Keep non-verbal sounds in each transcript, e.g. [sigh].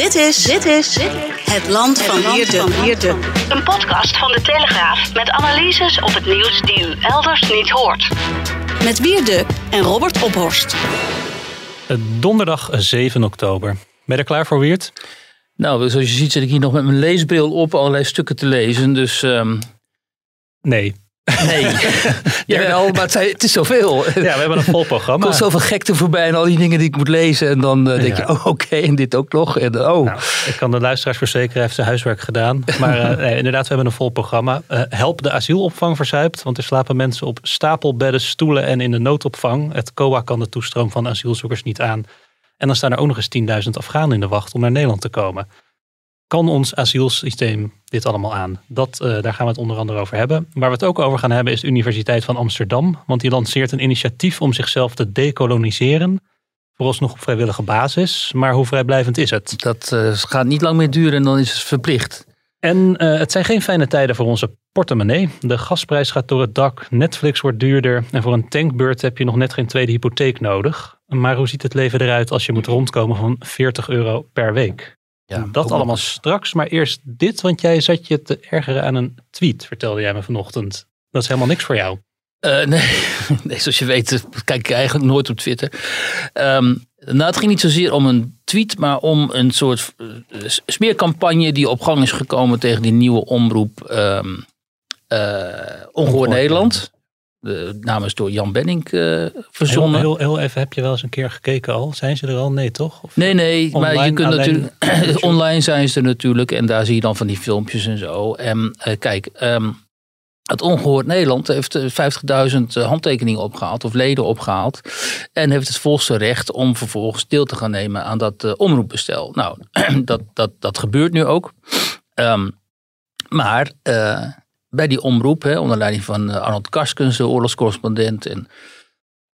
Dit is, dit is het land van Wierde. Een podcast van de Telegraaf met analyses op het nieuws die u elders niet hoort. Met Wierde en Robert Ophorst. Donderdag 7 oktober. Ben je er klaar voor, Wiert? Nou, zoals je ziet zit ik hier nog met mijn leesbril op allerlei stukken te lezen. Dus ehm, Nee. Nee. [laughs] Jawel, maar het, zijn- het is zoveel. Ja, we hebben een vol Er programma. komt zoveel gekte voorbij en al die dingen die ik moet lezen. En dan eh, denk Ja. je, oh oké, en dit ook nog. En, oh. Nou, ik kan de luisteraars verzekeren, hij heeft zijn huiswerk gedaan. Maar eh, nee, inderdaad, we hebben een vol programma. Eh, help de asielopvang verzuipt, want er slapen mensen op stapelbedden, stoelen en in de noodopvang. Het COA kan de toestroom van asielzoekers niet aan. En dan staan er ook nog eens 10.000 Afghanen in de wacht om naar Nederland te komen. Kan ons asielsysteem dit allemaal aan? Dat, eh, daar gaan we het onder andere over hebben. Waar we het ook over gaan hebben is de Universiteit van Amsterdam. Want die lanceert een initiatief om zichzelf te decoloniseren. Vooralsnog op vrijwillige basis. Maar hoe vrijblijvend is het? Dat eh, gaat niet lang meer duren en dan is het verplicht. En eh, het zijn geen fijne tijden voor onze portemonnee. De gasprijs gaat door het dak, Netflix wordt duurder en voor een tankbeurt heb je nog net geen tweede hypotheek nodig. Maar hoe ziet het leven eruit als je moet rondkomen van 40 euro per week? Ja, dat kom allemaal straks, maar eerst dit, want jij zat je te ergeren aan een tweet, vertelde jij me vanochtend. Dat is helemaal niks voor jou. Eh, nee. [laughs] nee, zoals je weet eh, kijk ik eigenlijk nooit op Twitter. Ehm, nou, het ging niet zozeer om een tweet, maar om een soort eh, smeercampagne die op gang is gekomen tegen die nieuwe omroep ehm eh, Ongehoord Nederland. Naam is door Jan Benning eh, Heel, verzonnen. heel, heel even, heb je wel eens een keer gekeken al? Zijn ze er al? Nee, toch? Of- Nee, nee, maar je Online kunt natuurlijk. [clears throat] online zijn ze er natuurlijk en daar zie je dan van die filmpjes en zo. En eh, kijk, ehm, het Ongehoord Nederland heeft eh, 50.000 handtekeningen opgehaald of leden opgehaald. En heeft het volste recht om vervolgens deel te gaan nemen aan dat eh, omroepbestel. Nou, [clears throat] dat, dat, dat gebeurt nu ook. Ehm, maar eh, bij die omroep, hè, onder leiding van eh, Arnold Karskens, de oorlogscorrespondent en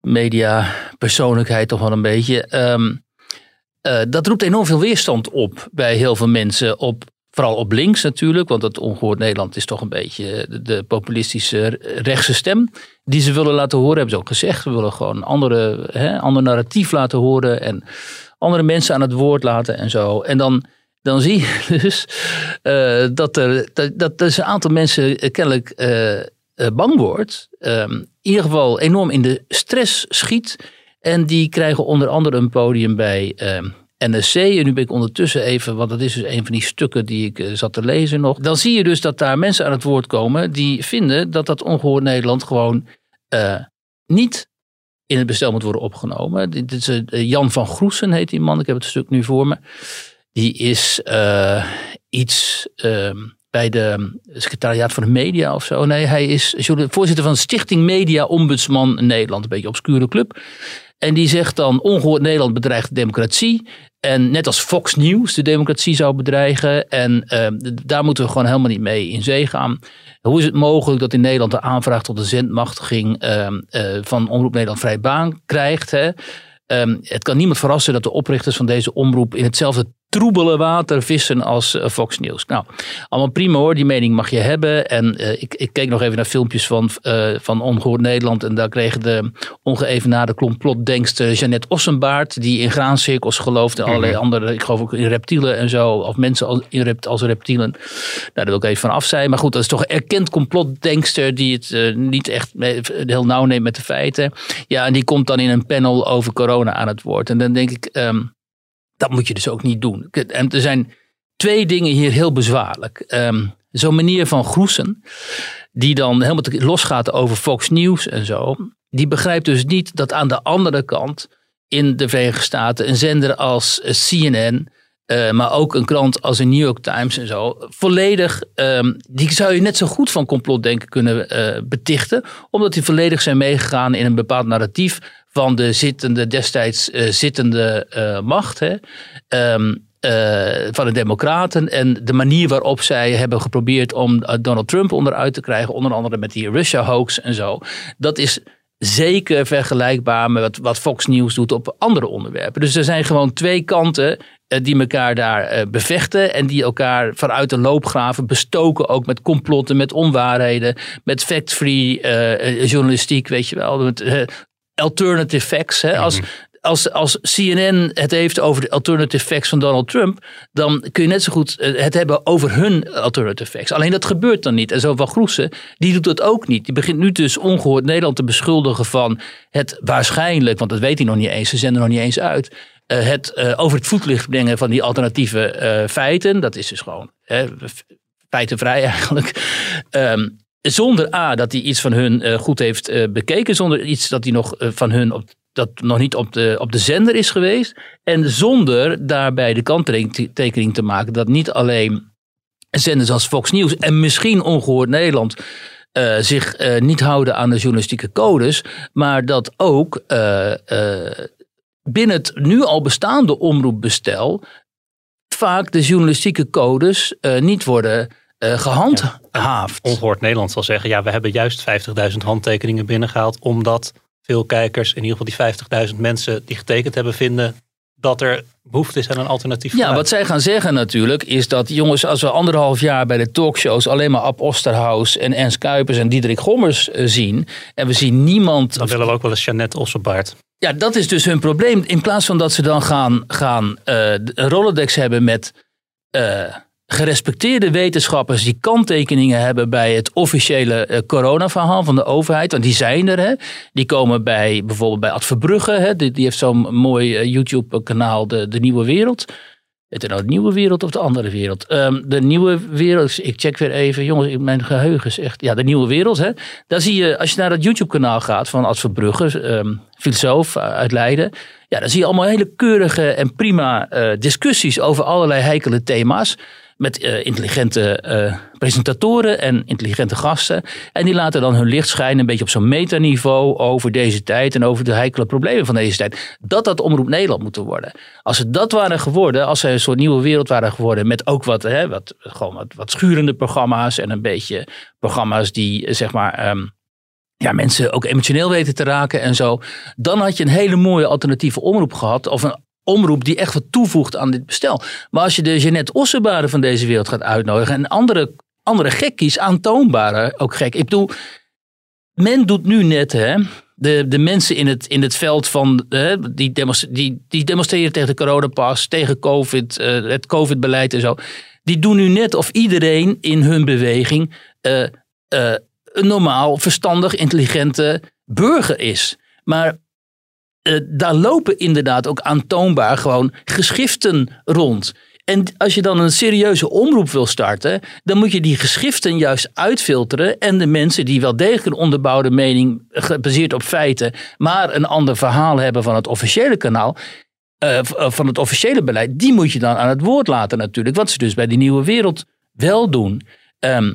mediapersoonlijkheid toch wel een beetje. ehm, eh, dat roept enorm veel weerstand op bij heel veel mensen. Op, vooral op links natuurlijk, want het ongehoord Nederland is toch een beetje de, populistische rechtse stem. Die ze willen laten horen, hebben ze ook gezegd. We willen gewoon een andere, ander narratief laten horen en andere mensen aan het woord laten en zo. En dan, dan zie je [laughs] dus eh, dat, er, dat, dat dus een aantal mensen eh, kennelijk eh, bang wordt. Ehm, in ieder geval enorm in de stress schiet. En die krijgen onder andere een podium bij ehm, NSC. En nu ben ik ondertussen even, want dat is dus een van die stukken die ik zat te lezen nog. Dan zie je dus dat daar mensen aan het woord komen die vinden dat dat ongehoord Nederland gewoon niet in het bestel moet worden opgenomen. Dit is Jan van Groesen heet die man. Ik heb het stuk nu voor me. Die is eh, iets ehm, bij de secretariaat van de media of zo. Nee, hij is voorzitter van Stichting Media Ombudsman Nederland. Een beetje obscure club. En die zegt dan, ongehoord Nederland bedreigt de democratie. En net als Fox News de democratie zou bedreigen. En ehm, daar moeten we gewoon helemaal niet mee in zee gaan. Hoe is het mogelijk dat in Nederland de aanvraag tot de zendmachtiging ehm, eh, van Omroep Nederland vrij baan krijgt? Hè? Het kan niemand verrassen dat de oprichters van deze omroep in hetzelfde troebele water vissen als eh, Fox News. Nou, allemaal prima hoor, die mening mag je hebben. En eh, ik, ik keek nog even naar filmpjes van, eh, van Ongehoord Nederland. En daar kregen de ongeëvenaarde complotdenkster Jeannette Ossenbaard, die in graancirkels gelooft en allerlei andere, ik geloof ook in reptielen en zo, of mensen als, in rept, als reptielen. Nou, daar wil ik even van af zijn. Maar goed, dat is toch een erkend complotdenkster die het niet echt heel nauw neemt met de feiten. Ja, en die komt dan in een panel over corona aan het woord. En dan denk ik, ehm, dat moet je dus ook niet doen. En er zijn twee dingen hier heel bezwaarlijk. Ehm, Zo'n manier van groesen, die dan helemaal losgaat over Fox News en zo. Die begrijpt dus niet dat aan de andere kant in de Verenigde Staten een zender als eh, CNN eh, maar ook een krant als de New York Times en zo, volledig, ehm, die zou je net zo goed van complotdenken kunnen eh, betichten, omdat die volledig zijn meegegaan in een bepaald narratief van de zittende, destijds eh, zittende eh, macht. Hè. Ehm, eh, van de Democraten en de manier waarop zij hebben geprobeerd om Donald Trump onderuit te krijgen, onder andere met die Russia hoax en zo. Dat is zeker vergelijkbaar met wat, Fox News doet op andere onderwerpen. Dus er zijn gewoon twee kanten die elkaar daar bevechten en die elkaar vanuit de loopgraven bestoken, ook met complotten, met onwaarheden, met fact-free journalistiek, weet je wel, met alternative facts. Hè? Als, als, als CNN het heeft over de alternative facts van Donald Trump, dan kun je net zo goed eh, het hebben over hun alternative facts. Alleen dat gebeurt dan niet. En zo van Groesen, die doet dat ook niet. Die begint nu dus ongehoord Nederland te beschuldigen van het waarschijnlijk, want dat weet hij nog niet eens, ze zenden nog niet eens uit, eh, het eh, over het voetlicht brengen van die alternatieve feiten. Dat is dus gewoon hè, feitenvrij eigenlijk. Ehm, zonder A, dat hij iets van hun eh, goed heeft eh, bekeken. Zonder iets dat hij nog eh, van hun dat nog niet op de, op de zender is geweest. En zonder daarbij de kanttekening te maken dat niet alleen zenders als Fox News en misschien Ongehoord Nederland zich niet houden aan de journalistieke codes, maar dat ook binnen het nu al bestaande omroepbestel vaak de journalistieke codes niet worden eh, gehandhaafd. Ongehoord Nederland zal zeggen, ja, we hebben juist 50.000 handtekeningen binnengehaald, omdat veel kijkers, in ieder geval die 50.000 mensen die getekend hebben, vinden dat er behoefte is aan een alternatief Ja, geluid. wat zij gaan zeggen natuurlijk is dat, jongens, als we anderhalf jaar bij de talkshows alleen maar Ab Osterhaus en Ernst Kuipers en Diederik Gommers eh, zien. En we zien niemand. Dan willen we ook wel eens Jeannette Ossenbaard. Ja, dat is dus hun probleem. In plaats van dat ze dan gaan, gaan een Rolodex hebben met gerespecteerde wetenschappers die kanttekeningen hebben bij het officiële eh, coronaverhaal van de overheid. Want die zijn er. Hè. Die komen bij bijvoorbeeld bij Ad Verbrugge. Hè. Die, heeft zo'n mooi eh, YouTube-kanaal, de, de Nieuwe Wereld. Het nou de Nieuwe Wereld of de Andere Wereld? Ehm, de Nieuwe Wereld, ik check weer even. Jongens, mijn geheugen is echt... Ja, de Nieuwe Wereld. Hè. Daar zie je, als je naar dat YouTube-kanaal gaat van Ad Verbrugge, ehm, filosoof uit Leiden. Ja, dan zie je allemaal hele keurige en prima eh, discussies over allerlei heikele thema's. Met eh, intelligente eh, presentatoren en intelligente gasten. En die laten dan hun licht schijnen, een beetje op zo'n metaniveau over deze tijd en over de heikele problemen van deze tijd. Dat dat Omroep Nederland moeten worden. Als ze dat waren geworden, als ze een soort nieuwe wereld waren geworden. met ook wat, hè, wat, gewoon wat, schurende programma's en een beetje programma's die, zeg maar. ehm, ja, mensen ook emotioneel weten te raken en zo. Dan had je een hele mooie alternatieve omroep gehad. Of een omroep die echt wat toevoegt aan dit bestel. Maar als je de Jeannette Ossenbaren van deze wereld gaat uitnodigen. en andere, andere gekkies, aantoonbare ook gek. Ik bedoel, men doet nu net, hè. De, de mensen in het, in het veld van, hè, die, die, die demonstreren tegen de coronapas, tegen COVID, eh, het COVID-beleid en zo. Die doen nu net of iedereen in hun beweging eh, eh, een normaal, verstandig, intelligente burger is. Maar eh, daar lopen inderdaad ook aantoonbaar gewoon geschriften rond. En als je dan een serieuze omroep wil starten, dan moet je die geschriften juist uitfilteren. En de mensen die wel degelijk een onderbouwde mening gebaseerd op feiten, maar een ander verhaal hebben van het officiële kanaal. eh, eh, van het officiële beleid, die moet je dan aan het woord laten natuurlijk. Wat ze dus bij die nieuwe wereld wel doen. Ehm,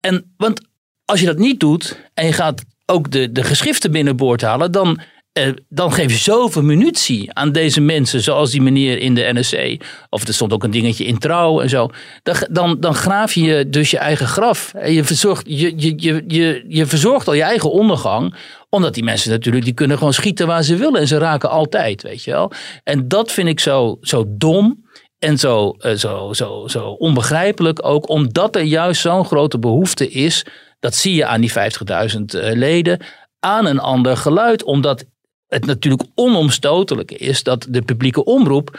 en, want als je dat niet doet en je gaat ook de, de geschriften binnenboord halen, dan, eh, dan geef je zoveel munitie aan deze mensen, zoals die meneer in de NSC. Of er stond ook een dingetje in trouw en zo. Dan, dan, dan graaf je dus je eigen graf. En je, verzorgt, je, je, je, je, je verzorgt al je eigen ondergang omdat die mensen natuurlijk, die kunnen gewoon schieten waar ze willen. En ze raken altijd, weet je wel. En dat vind ik zo, zo dom. En zo, eh, zo, zo, zo onbegrijpelijk ook, omdat er juist zo'n grote behoefte is. Dat zie je aan die 50.000 eh, leden. Aan een ander geluid. Omdat het natuurlijk onomstotelijk is dat de publieke omroep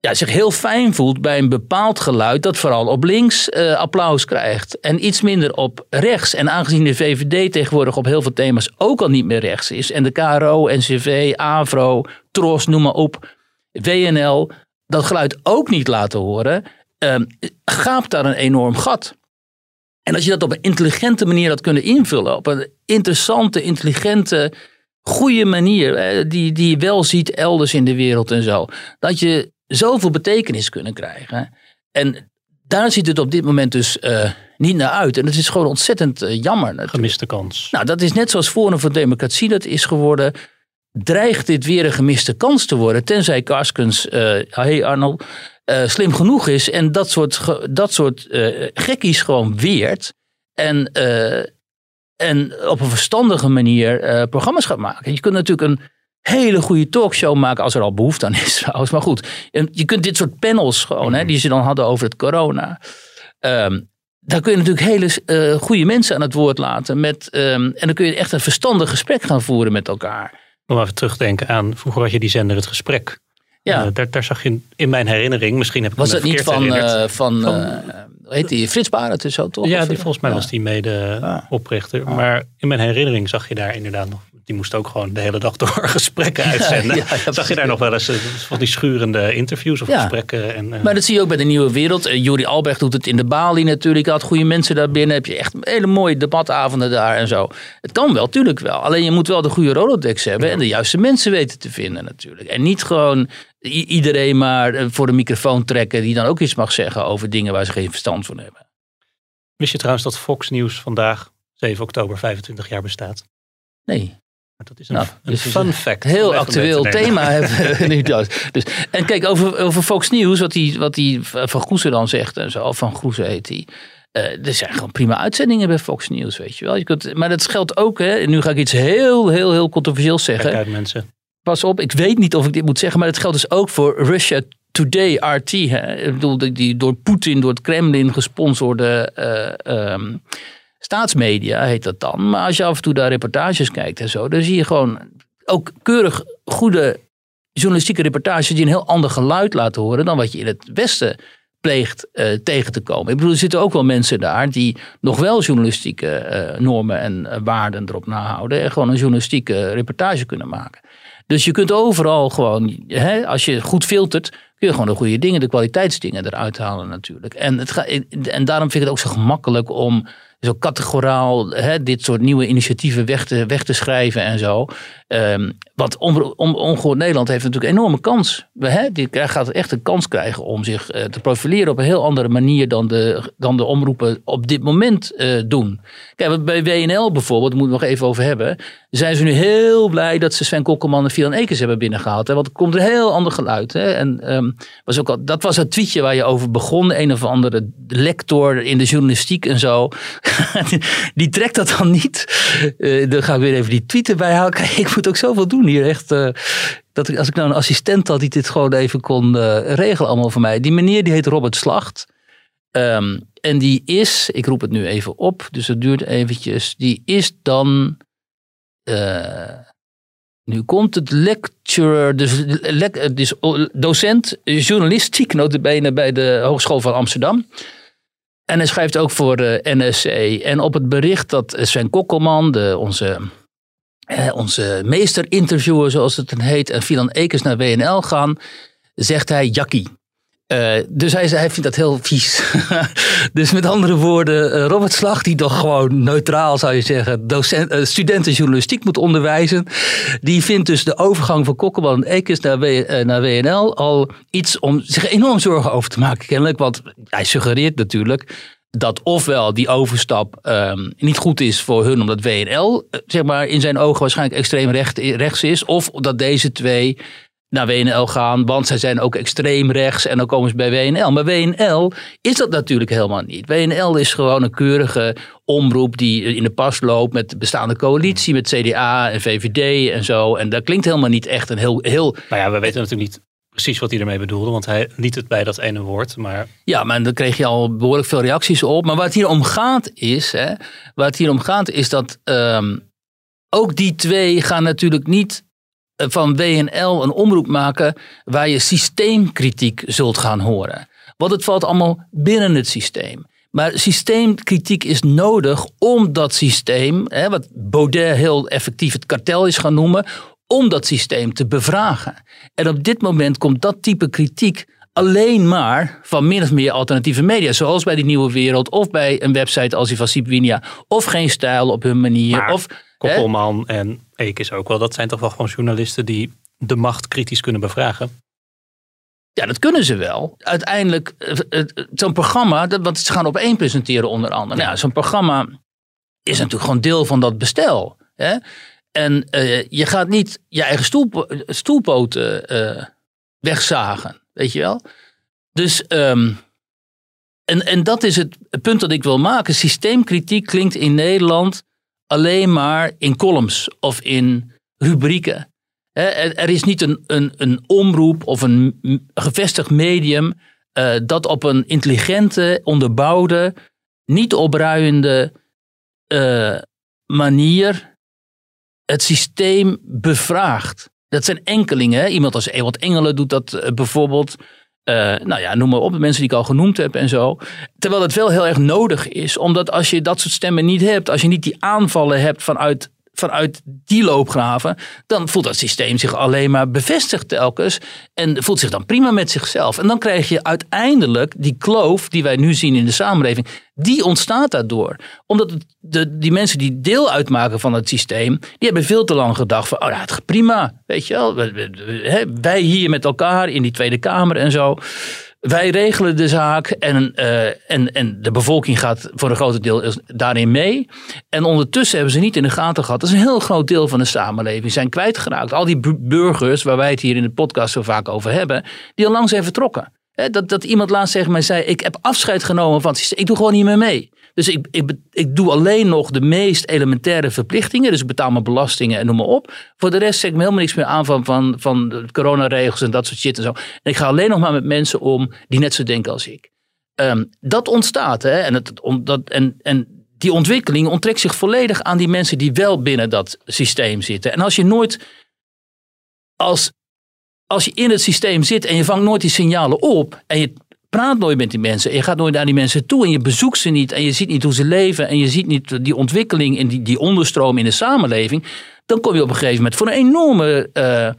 ja, zich heel fijn voelt bij een bepaald geluid dat vooral op links eh, applaus krijgt. En iets minder op rechts. En aangezien de VVD tegenwoordig op heel veel thema's ook al niet meer rechts is. En de KRO, NCV, AVRO, TROS, noem maar op. WNL dat geluid ook niet laten horen. ehm, gaapt daar een enorm gat. En als je dat op een intelligente manier had kunnen invullen. Op een interessante, intelligente, goede manier. eh, Die, die je wel ziet elders in de wereld en zo. Dat je zoveel betekenis kunnen krijgen. En daar ziet het op dit moment dus eh, niet naar uit. En dat is gewoon ontzettend eh, jammer. natuurlijk. Gemiste kans. Nou, dat is net zoals Forum voor Democratie dat is geworden. Dreigt dit weer een gemiste kans te worden? Tenzij Karskens, eh hey Arnold, slim genoeg is en dat soort, dat soort gekkies gewoon weert. En, en op een verstandige manier eh, programma's gaat maken. Je kunt natuurlijk een hele goede talkshow maken als er al behoefte aan is [laughs] trouwens. Maar goed, je kunt dit soort panels gewoon, hè, die ze dan hadden over het corona. Ehm, daar kun je natuurlijk hele eh, goede mensen aan het woord laten. Met, ehm, en dan kun je echt een verstandig gesprek gaan voeren met elkaar. Om even terugdenken aan, vroeger had je die zender Het Gesprek. Ja. Eh, daar, daar zag je in mijn herinnering, misschien heb ik Was dat niet van, eh, van, Van- heet die, Frits Barend en zo toch? ja, die, volgens mij was die mede Ah. oprichter. Maar in mijn herinnering zag je daar inderdaad nog... Die moest ook gewoon de hele dag door [laughs] gesprekken uitzenden. ja, ja, zag je daar nog wel eens eh, van die schurende interviews of Ja. gesprekken? En, eh, Maar dat zie je ook bij de Nieuwe Wereld. Uh, Juri Albrecht doet het in de Bali natuurlijk. Had goede mensen daar binnen. Heb je echt hele mooie debatavonden daar en zo. Het kan wel, tuurlijk wel. Alleen je moet wel de goede Rolodex hebben. En de juiste mensen weten te vinden natuurlijk. En niet gewoon iedereen maar eh, voor de microfoon trekken. Die dan ook iets mag zeggen over dingen waar ze geen verstand van hebben. Wist je trouwens dat Fox News vandaag, 7 oktober, 25 jaar bestaat? Nee. Maar Dat is een, Nou, een dus is fun een fact. Heel actueel thema [laughs] hebben we nu dus. dus. En kijk, over, over Fox News, wat die, wat die Van Goesen dan zegt en zo. Van Goesen heet die. Eh, er zijn gewoon prima uitzendingen bij Fox News, weet je wel. Je kunt, maar dat geldt ook, hè. Nu ga ik iets heel, heel, heel controversieels Kijk zeggen. uit mensen. Pas op, ik weet niet of ik dit moet zeggen, maar het geldt dus ook voor Russia Today, RT. Hè. Ik bedoel, die, door Poetin, door het Kremlin gesponsorde eh, ehm, staatsmedia heet dat dan. Maar als je af en toe daar reportages kijkt en zo, dan zie je gewoon ook keurig goede journalistieke reportages die een heel ander geluid laten horen dan wat je in het Westen pleegt eh, tegen te komen. Ik bedoel, er zitten ook wel mensen daar die nog wel journalistieke eh, normen en waarden erop nahouden en gewoon een journalistieke reportage kunnen maken. Dus je kunt overal gewoon, hè, als je goed filtert, kun je gewoon de goede dingen, de kwaliteitsdingen eruit halen natuurlijk. En, het ga, en daarom vind ik het ook zo gemakkelijk om zo categoraal hè, dit soort nieuwe initiatieven weg te, weg te schrijven en zo. Ehm, want Ongehoord Nederland heeft natuurlijk een enorme kans. Hè, die gaat echt een kans krijgen om zich eh, te profileren op een heel andere manier dan de, dan de omroepen op dit moment eh, doen. Kijk, bij WNL bijvoorbeeld, daar moeten we nog even over hebben. Zijn ze nu heel blij dat ze Sven Kokkelman en Filan Ekers hebben binnengehaald. Hè? Want er komt een heel ander geluid. Hè? En, was ook al, dat was het tweetje waar je over begon. Een of andere lector in de journalistiek en zo. [laughs] die trekt dat dan niet. Eh, dan ga ik weer even die tweet erbij halen. Ik moet ook zoveel doen hier. Echt, eh, dat als ik nou een assistent had die dit gewoon even kon eh, regelen allemaal voor mij. Die meneer die heet Robert Slacht. Ehm, en die is, ik roep het nu even op, dus het duurt eventjes. Die is dan, nu komt het lecturer, dus, lec- dus docent journalistiek notabene bij de Hogeschool van Amsterdam. En hij schrijft ook voor de NSC. En op het bericht dat Sven Kokkelman, de, onze, eh, onze meesterinterviewer zoals het dan heet, en Filan Ekers naar WNL gaan, zegt hij jakkie. Eh, dus hij, hij vindt dat heel vies. [laughs] dus met andere woorden, eh, Robert Slag, die toch gewoon neutraal zou je zeggen, docent, journalistiek moet onderwijzen, die vindt dus de overgang van Kokkelman en Ekers naar, naar WNL al iets om zich enorm zorgen over te maken, kennelijk. Want hij suggereert natuurlijk dat ofwel die overstap ehm, niet goed is voor hun, omdat WNL zeg maar, in zijn ogen waarschijnlijk extreem recht, rechts is, of dat deze twee naar WNL gaan, want zij zijn ook extreem rechts en dan komen ze bij WNL. Maar WNL is dat natuurlijk helemaal niet. WNL is gewoon een keurige omroep die in de pas loopt met de bestaande coalitie, met CDA en VVD en zo. En dat klinkt helemaal niet echt een heel, heel Nou ja, we weten natuurlijk niet precies wat hij ermee bedoelde, want hij liet het bij dat ene woord. Maar Ja, maar dan kreeg je al behoorlijk veel reacties op. Maar waar het hier om gaat is, hè, waar het hier om gaat is dat ehm, ook die twee gaan natuurlijk niet van WNL een omroep maken waar je systeemkritiek zult gaan horen. Want het valt allemaal binnen het systeem. Maar systeemkritiek is nodig om dat systeem, hè, wat Baudet heel effectief het kartel is gaan noemen, om dat systeem te bevragen. En op dit moment komt dat type kritiek alleen maar van min of meer alternatieve media. Zoals bij die Nieuwe Wereld of bij een website als die van Sipwinia. Of geen stijl op hun manier. Maar of, Koppelman en Eek is ook wel, dat zijn toch wel gewoon journalisten die de macht kritisch kunnen bevragen. Ja, dat kunnen ze wel. Uiteindelijk, eh, eh, zo'n programma, want ze gaan op één presenteren onder andere. Nou ja, zo'n programma is natuurlijk gewoon deel van dat bestel. Hè? En eh, je gaat niet je eigen stoelpo- stoelpoten eh, wegzagen, weet je wel. Dus, ehm, en, en dat is het punt dat ik wil maken. Systeemkritiek klinkt in Nederland alleen maar in columns of in rubrieken. Er, is niet een, een, een omroep of een gevestigd medium eh, dat op een intelligente, onderbouwde, niet opruiende eh, manier het systeem bevraagt. Dat zijn enkelingen. Iemand als Ewald Engelen doet dat eh, bijvoorbeeld. Eh, nou ja, noem maar op, de mensen die ik al genoemd heb en zo. Terwijl het wel heel erg nodig is, omdat als je dat soort stemmen niet hebt, als je niet die aanvallen hebt vanuit, vanuit die loopgraven, dan voelt dat systeem zich alleen maar bevestigd telkens en voelt zich dan prima met zichzelf. En dan krijg je uiteindelijk die kloof die wij nu zien in de samenleving, die ontstaat daardoor. Omdat de, die mensen die deel uitmaken van het systeem, die hebben veel te lang gedacht van, oh ja, het gaat prima, weet je wel. Wij hier met elkaar in die Tweede Kamer en zo. Wij regelen de zaak en, eh, en, en de bevolking gaat voor een groot deel daarin mee. En ondertussen hebben ze niet in de gaten gehad. Dat is een heel groot deel van de samenleving zijn kwijtgeraakt. Al die bu- burgers, waar wij het hier in de podcast zo vaak over hebben, die al lang zijn vertrokken. Dat, dat iemand laatst tegen mij zei: Ik heb afscheid genomen van. Ik doe gewoon niet meer mee. Dus ik, ik, ik doe alleen nog de meest elementaire verplichtingen. Dus ik betaal mijn belastingen en noem maar op. Voor de rest zeg ik me helemaal niks meer aan van, van, van coronaregels en dat soort shit en zo. En ik ga alleen nog maar met mensen om die net zo denken als ik. Ehm, dat ontstaat. Hè? En, het, dat, en, en die ontwikkeling onttrekt zich volledig aan die mensen die wel binnen dat systeem zitten. En als je nooit, als, als je in het systeem zit en je vangt nooit die signalen op en je praat nooit met die mensen. En je gaat nooit naar die mensen toe en je bezoekt ze niet en je ziet niet hoe ze leven en je ziet niet die ontwikkeling en die, die onderstroom in de samenleving, dan kom je op een gegeven moment voor een enorme eh,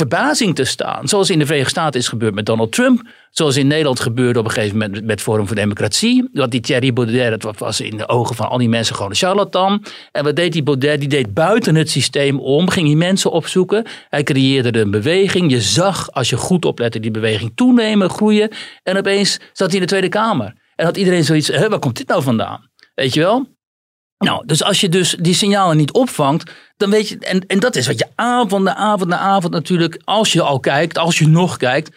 verbazing te staan. Zoals in de Verenigde Staten is gebeurd met Donald Trump. Zoals in Nederland gebeurde op een gegeven moment met Forum voor Democratie. Want die Thierry Baudet, dat was in de ogen van al die mensen gewoon een charlatan. En wat deed die Baudet? Die deed buiten het systeem om. Ging die mensen opzoeken. Hij creëerde een beweging. Je zag, als je goed oplette, die beweging toenemen, groeien. En opeens zat hij in de Tweede Kamer. En had iedereen zoiets, waar komt dit nou vandaan? Weet je wel? Nou, dus als je dus die signalen niet opvangt, dan weet je, en, en dat is wat je avond na avond na avond natuurlijk, als je al kijkt, als je nog kijkt,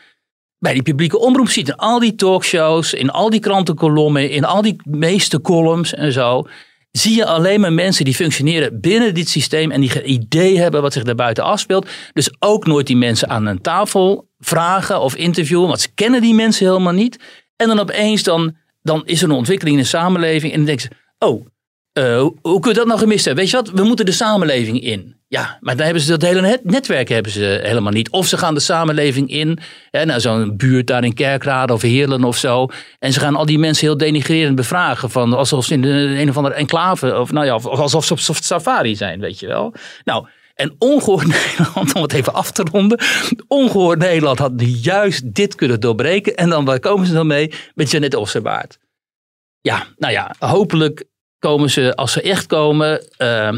bij die publieke omroep ziet. In al die talkshows, in al die krantenkolommen, in al die meeste columns en zo, zie je alleen maar mensen die functioneren binnen dit systeem en die geen idee hebben wat zich daarbuiten afspeelt. Dus ook nooit die mensen aan een tafel vragen of interviewen, want ze kennen die mensen helemaal niet. En dan opeens dan, dan is er een ontwikkeling in de samenleving en dan denken ze, oh, eh, hoe, kun je dat nou gemist hebben? Weet je wat? We moeten de samenleving in. Ja, maar dan hebben ze dat hele net- netwerk hebben ze helemaal niet. Of ze gaan de samenleving in, hè, zo'n buurt daar in Kerkrade of Heerlen of zo. En ze gaan al die mensen heel denigrerend bevragen. Van alsof ze in een of andere enclave, of, nou ja, of alsof ze op, op safari zijn, weet je wel. Nou, en ongehoord [laughs] Nederland, om het even af te ronden. Ongehoord Nederland had juist dit kunnen doorbreken. En dan waar komen ze dan mee? Met Janet Osserbaard. Ja, nou ja, hopelijk komen ze, als ze echt komen, eh,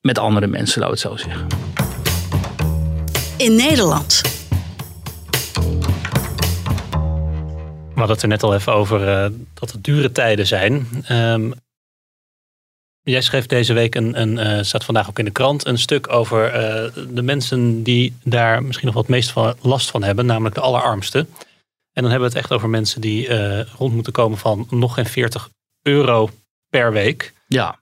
met andere mensen, laat ik het zo zeggen. In Nederland. We hadden het er net al even over eh, dat het dure tijden zijn. Ehm, jij schreef deze week, een, een, eh, staat vandaag ook in de krant, een stuk over eh, de mensen die daar misschien nog wat meest van, last van hebben, namelijk de allerarmsten. En dan hebben we het echt over mensen die eh, rond moeten komen van nog geen 40 euro per week. Ja.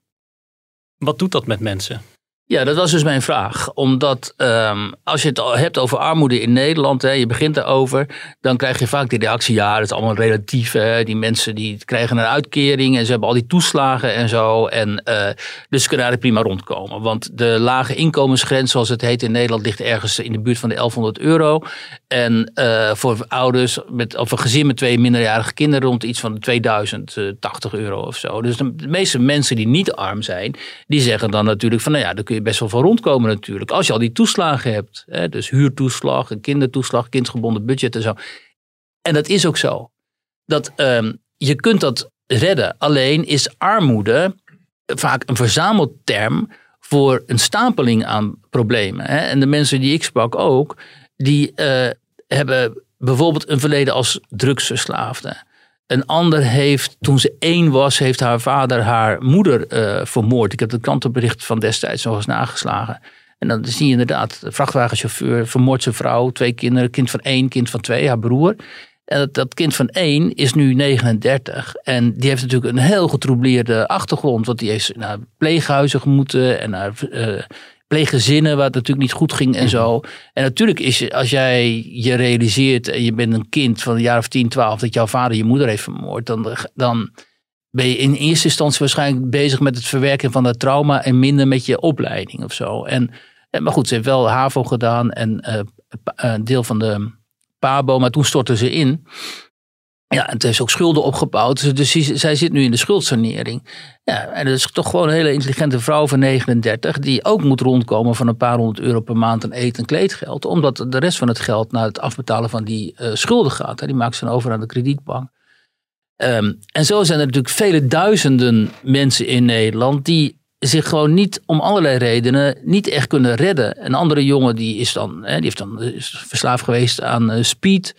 Wat doet dat met mensen? Ja, dat was dus mijn vraag. Omdat ehm, als je het hebt over armoede in Nederland, hè, je begint erover, dan krijg je vaak die reactie, ja, dat is allemaal relatief. Hè. Die mensen die krijgen een uitkering en ze hebben al die toeslagen en zo. En eh, dus ze kunnen eigenlijk prima rondkomen. Want de lage inkomensgrens, zoals het heet in Nederland, ligt ergens in de buurt van de 1100 euro. En eh, voor ouders met, of een gezin met twee minderjarige kinderen rond iets van 2080 euro of zo. Dus de, meeste mensen die niet arm zijn, die zeggen dan natuurlijk van, nou ja, daar kun je best wel van rondkomen natuurlijk. Als je al die toeslagen hebt, hè, dus huurtoeslag, kindertoeslag, kindgebonden budget en zo. En dat is ook zo. Dat, ehm, je kunt dat redden. Alleen is armoede vaak een verzamelterm voor een stapeling aan problemen. Hè? En de mensen die ik sprak ook, die eh, hebben bijvoorbeeld een verleden als drugsverslaafde. Een ander heeft, toen ze één was, heeft haar vader haar moeder eh, vermoord. Ik heb het krantenbericht van destijds nog eens nageslagen. En dan zie je inderdaad, de vrachtwagenchauffeur vermoordt zijn vrouw, twee kinderen, kind van één, kind van twee, haar broer. En dat, kind van één is nu 39. En die heeft natuurlijk een heel getroubleerde achtergrond. Want die heeft naar pleeghuizen moeten en naar uh, pleeggezinnen waar het natuurlijk niet goed ging en zo. En natuurlijk is als jij je realiseert en je bent een kind van een jaar of 10, 12 dat jouw vader je moeder heeft vermoord, dan, dan ben je in eerste instantie waarschijnlijk bezig met het verwerken van dat trauma en minder met je opleiding of zo. En, en maar goed, ze heeft wel HAVO gedaan en uh, een deel van de PABO, maar toen stortte ze in. Ja, het heeft ook schulden opgebouwd. Dus, dus zij zit nu in de schuldsanering. Ja, en dat is toch gewoon een hele intelligente vrouw van 39... die ook moet rondkomen van een paar honderd euro per maand aan eten en kleedgeld. Omdat de rest van het geld naar het afbetalen van die uh, schulden gaat. Die maakt ze dan over aan de kredietbank. Um, en zo zijn er natuurlijk vele duizenden mensen in Nederland... die zich gewoon niet om allerlei redenen niet echt kunnen redden. Een andere jongen die is dan, hè, die heeft dan verslaafd geweest aan uh, speed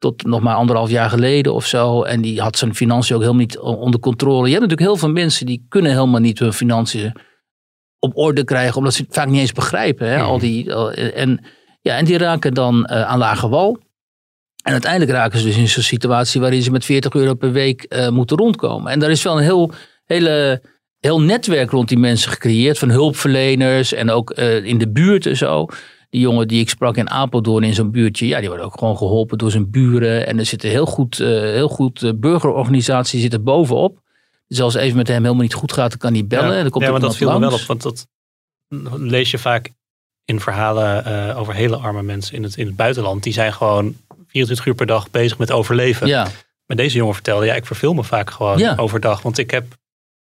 tot nog maar anderhalf jaar geleden of zo. En die had zijn financiën ook helemaal niet onder controle. Je hebt natuurlijk heel veel mensen die kunnen helemaal niet hun financiën op orde krijgen, omdat ze het vaak niet eens begrijpen. Hè? Al die, en, ja, en die raken dan uh, aan lage wal. En uiteindelijk raken ze dus in zo'n situatie waarin ze met 40 euro per week uh, moeten rondkomen. En daar is wel een heel, hele, heel netwerk rond die mensen gecreëerd. Van hulpverleners en ook uh, in de buurt en zo die jongen die ik sprak in Apeldoorn in zo'n buurtje, ja, die worden ook gewoon geholpen door zijn buren. En er zitten heel goed, uh, heel goed uh, burgerorganisatie zit er bovenop. Dus als even met hem helemaal niet goed gaat, dan kan hij bellen. Ja, dan komt ja maar dat viel langs. me wel op, want dat lees je vaak in verhalen uh, over hele arme mensen in het, in het buitenland. Die zijn gewoon 24 uur per dag bezig met overleven. Ja. Maar deze jongen vertelde, ja, ik verveel me vaak gewoon Ja. overdag. Want ik heb,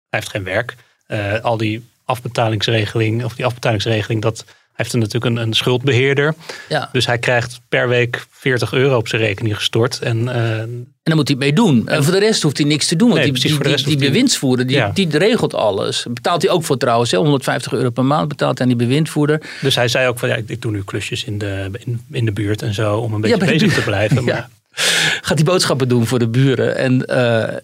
hij heeft geen werk. Eh, al die afbetalingsregeling, of die afbetalingsregeling, dat heeft een, natuurlijk een, een schuldbeheerder. Ja. Dus hij krijgt per week 40 euro op zijn rekening gestort. En eh, En dan moet hij het mee doen. En voor de rest hoeft hij niks te doen. Want Nee, die, die, die, rest die die, Ja. die regelt alles. Betaalt hij ook voor trouwens. Hè? 150 euro per maand betaalt hij aan die bewindvoerder. dus hij zei ook van ja, ik, ik doe nu klusjes in de, in, in de buurt en zo om een beetje bezig te blijven. [laughs] Maar. Gaat hij boodschappen doen voor de buren. En, eh,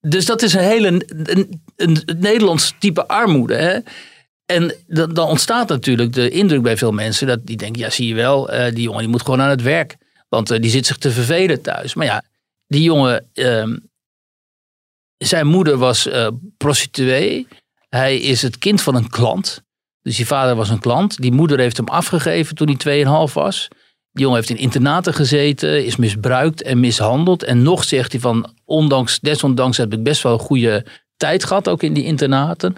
dus dat is een hele een, een, een Nederlands type armoede. Hè? En dan, ontstaat natuurlijk de indruk bij veel mensen dat die denken, ja zie je wel, eh, die jongen die moet gewoon aan het werk. Want eh, die zit zich te vervelen thuis. Maar ja, die jongen, ehm, zijn moeder was eh, prostituee. Hij is het kind van een klant. Dus die vader was een klant. Die moeder heeft hem afgegeven toen hij 2,5 was. Die jongen heeft in internaten gezeten, is misbruikt en mishandeld. En nog zegt hij van, ondanks, desondanks heb ik best wel een goede tijd gehad, ook in die internaten.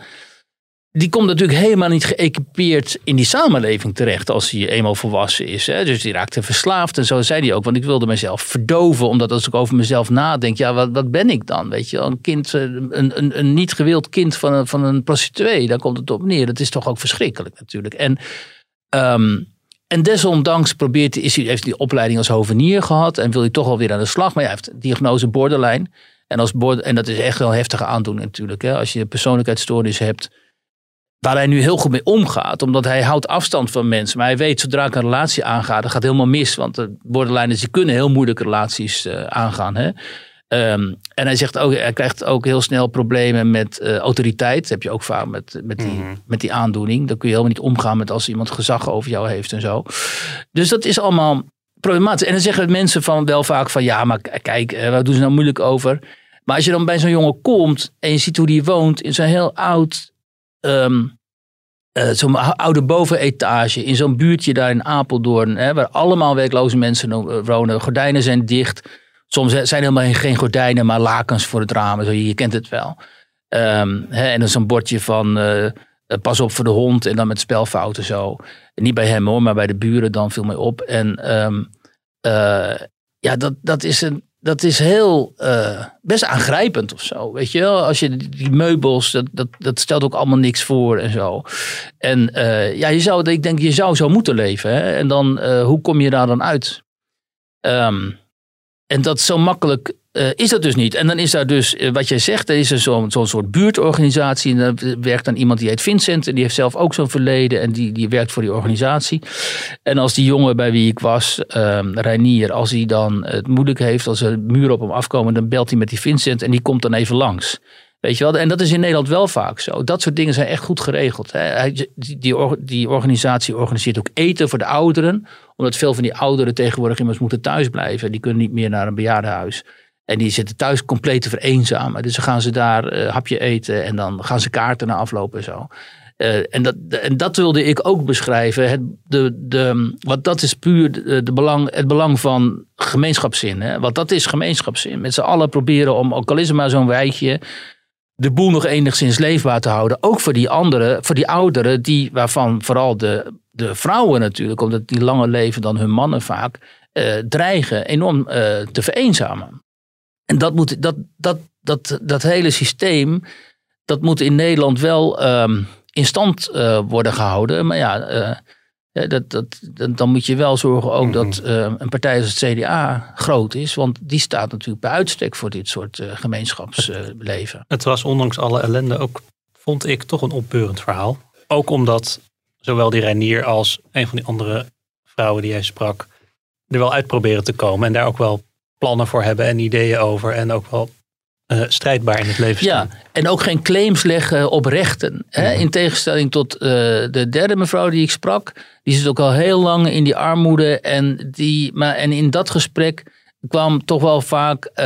Die komt natuurlijk helemaal niet geëquipeerd in die samenleving terecht als hij eenmaal volwassen is. Hè? Dus die raakte verslaafd en zo zei hij ook. Want ik wilde mezelf verdoven, omdat als ik over mezelf nadenk, ja, wat, wat ben ik dan? Weet je, een kind, eh, een, een, een niet gewild kind van een, van een prostituee, daar komt het op neer. Dat is toch ook verschrikkelijk natuurlijk. En Ehm, en desondanks probeert, is hij, heeft hij die opleiding als hovenier gehad en wil hij toch alweer aan de slag. Maar hij heeft diagnose borderline. En, als en dat is echt wel een heftige aandoening natuurlijk. Hè? Als je persoonlijkheidsstoornis hebt, waar hij nu heel goed mee omgaat. Omdat hij houdt afstand van mensen. Maar hij weet, zodra ik een relatie aanga, dat gaat helemaal mis. Want de borderliners die kunnen heel moeilijke relaties eh, aangaan. Hè? Ehm, en hij zegt ook, hij krijgt ook heel snel problemen met eh, autoriteit. Dat heb je ook vaak met, met, die, met die aandoening. Dan kun je helemaal niet omgaan met als iemand gezag over jou heeft en zo. Dus dat is allemaal problematisch. En dan zeggen mensen van wel vaak van ja, maar kijk, eh, waar doen ze nou moeilijk over? Maar als je dan bij zo'n jongen komt en je ziet hoe die woont in zo'n heel oud, ehm, eh, zo'n oude bovenetage, in zo'n buurtje daar in Apeldoorn, hè, waar allemaal werkloze mensen eh, wonen. Gordijnen zijn dicht. Soms zijn helemaal geen- gordijnen, maar lakens voor het raam. Zo, je kent het wel. Ehm, hè, en dan zo'n bordje van eh, pas op voor de hond en dan met spelfouten zo. Niet bij hem hoor, maar bij de buren dan viel mij op. En ehm, eh, ja, dat, dat is een. Dat is heel eh, best aangrijpend of zo. Weet je wel, als je die- meubels, dat, dat, dat stelt ook allemaal niks voor en zo. En eh, ja, je zou, ik denk, je zou zo moeten leven. Hè? En dan, eh, hoe kom je daar dan uit? Ehm, en dat zo makkelijk eh, is dat dus niet. En dan is daar dus, eh, wat jij zegt, er is er zo'n soort buurtorganisatie. En daar werkt dan iemand die heet Vincent. En die heeft zelf ook zo'n verleden. En die, die werkt voor die organisatie. En als die jongen bij wie ik was, ehm Reinier, als hij dan het moeilijk heeft, als er muren op hem afkomen, dan belt hij met die Vincent en die komt dan even langs. Weet je wel? En dat is in Nederland wel vaak zo. Dat soort dingen zijn echt goed geregeld. Die, die, die organisatie organiseert ook eten voor de ouderen. Omdat veel van die ouderen tegenwoordig immers moeten thuisblijven. Die kunnen niet meer naar een bejaardenhuis. En die zitten thuis compleet te vereenzamen. Dus dan gaan ze daar eh, hapje eten en dan gaan ze kaarten na aflopen en zo. Eh, en, dat, en dat wilde ik ook beschrijven. Het, de, de, want dat is puur de, belang, het belang van gemeenschapszin. Hè? Want dat is gemeenschapszin. Met z'n allen proberen om, ook al is het maar zo'n wijkje, de boel nog enigszins leefbaar te houden. Ook voor die anderen, voor die ouderen, die, waarvan vooral de, de vrouwen natuurlijk, omdat die langer leven dan hun mannen vaak, eh, dreigen enorm te vereenzamen. En dat, moet, dat, dat, dat, dat hele systeem, dat moet in Nederland wel ehm, in stand eh, worden gehouden. Maar ja, eh, dat, dat, dan moet je wel zorgen ook dat eh, een partij als het CDA groot is. Want die staat natuurlijk bij uitstek voor dit soort gemeenschapsleven. Het was ondanks alle ellende ook, vond ik, toch een opbeurend verhaal. Ook omdat zowel die Reinier als een van die andere vrouwen die hij sprak, er wel uit proberen te komen. En daar ook wel plannen voor hebben en ideeën over. En ook wel eh, strijdbaar in het leven Ja, staan. en ook geen claims leggen op rechten. Hè? In tegenstelling tot eh, de derde mevrouw die ik sprak. Die zit ook al heel lang in die armoede. En, die, maar, en in dat gesprek kwam toch wel vaak eh,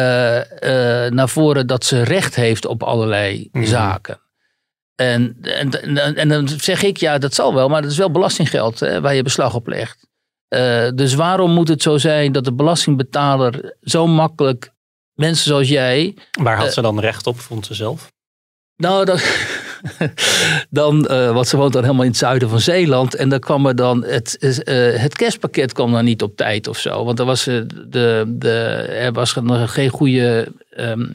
naar voren dat ze recht heeft op allerlei zaken. En, en, en, en dan zeg ik, ja, dat zal wel, maar dat is wel belastinggeld hè, waar je beslag op legt. Eh, dus waarom moet het zo zijn dat de belastingbetaler zo makkelijk mensen zoals jij Waar had Eh, ze dan recht op, vond ze zelf? nou, dan, [laughs] dan eh, want ze woont dan helemaal in het zuiden van Zeeland. En dan kwam er dan het, het kerstpakket kwam dan niet op tijd of zo. Want er was, de, de, er was nog geen goede, ehm,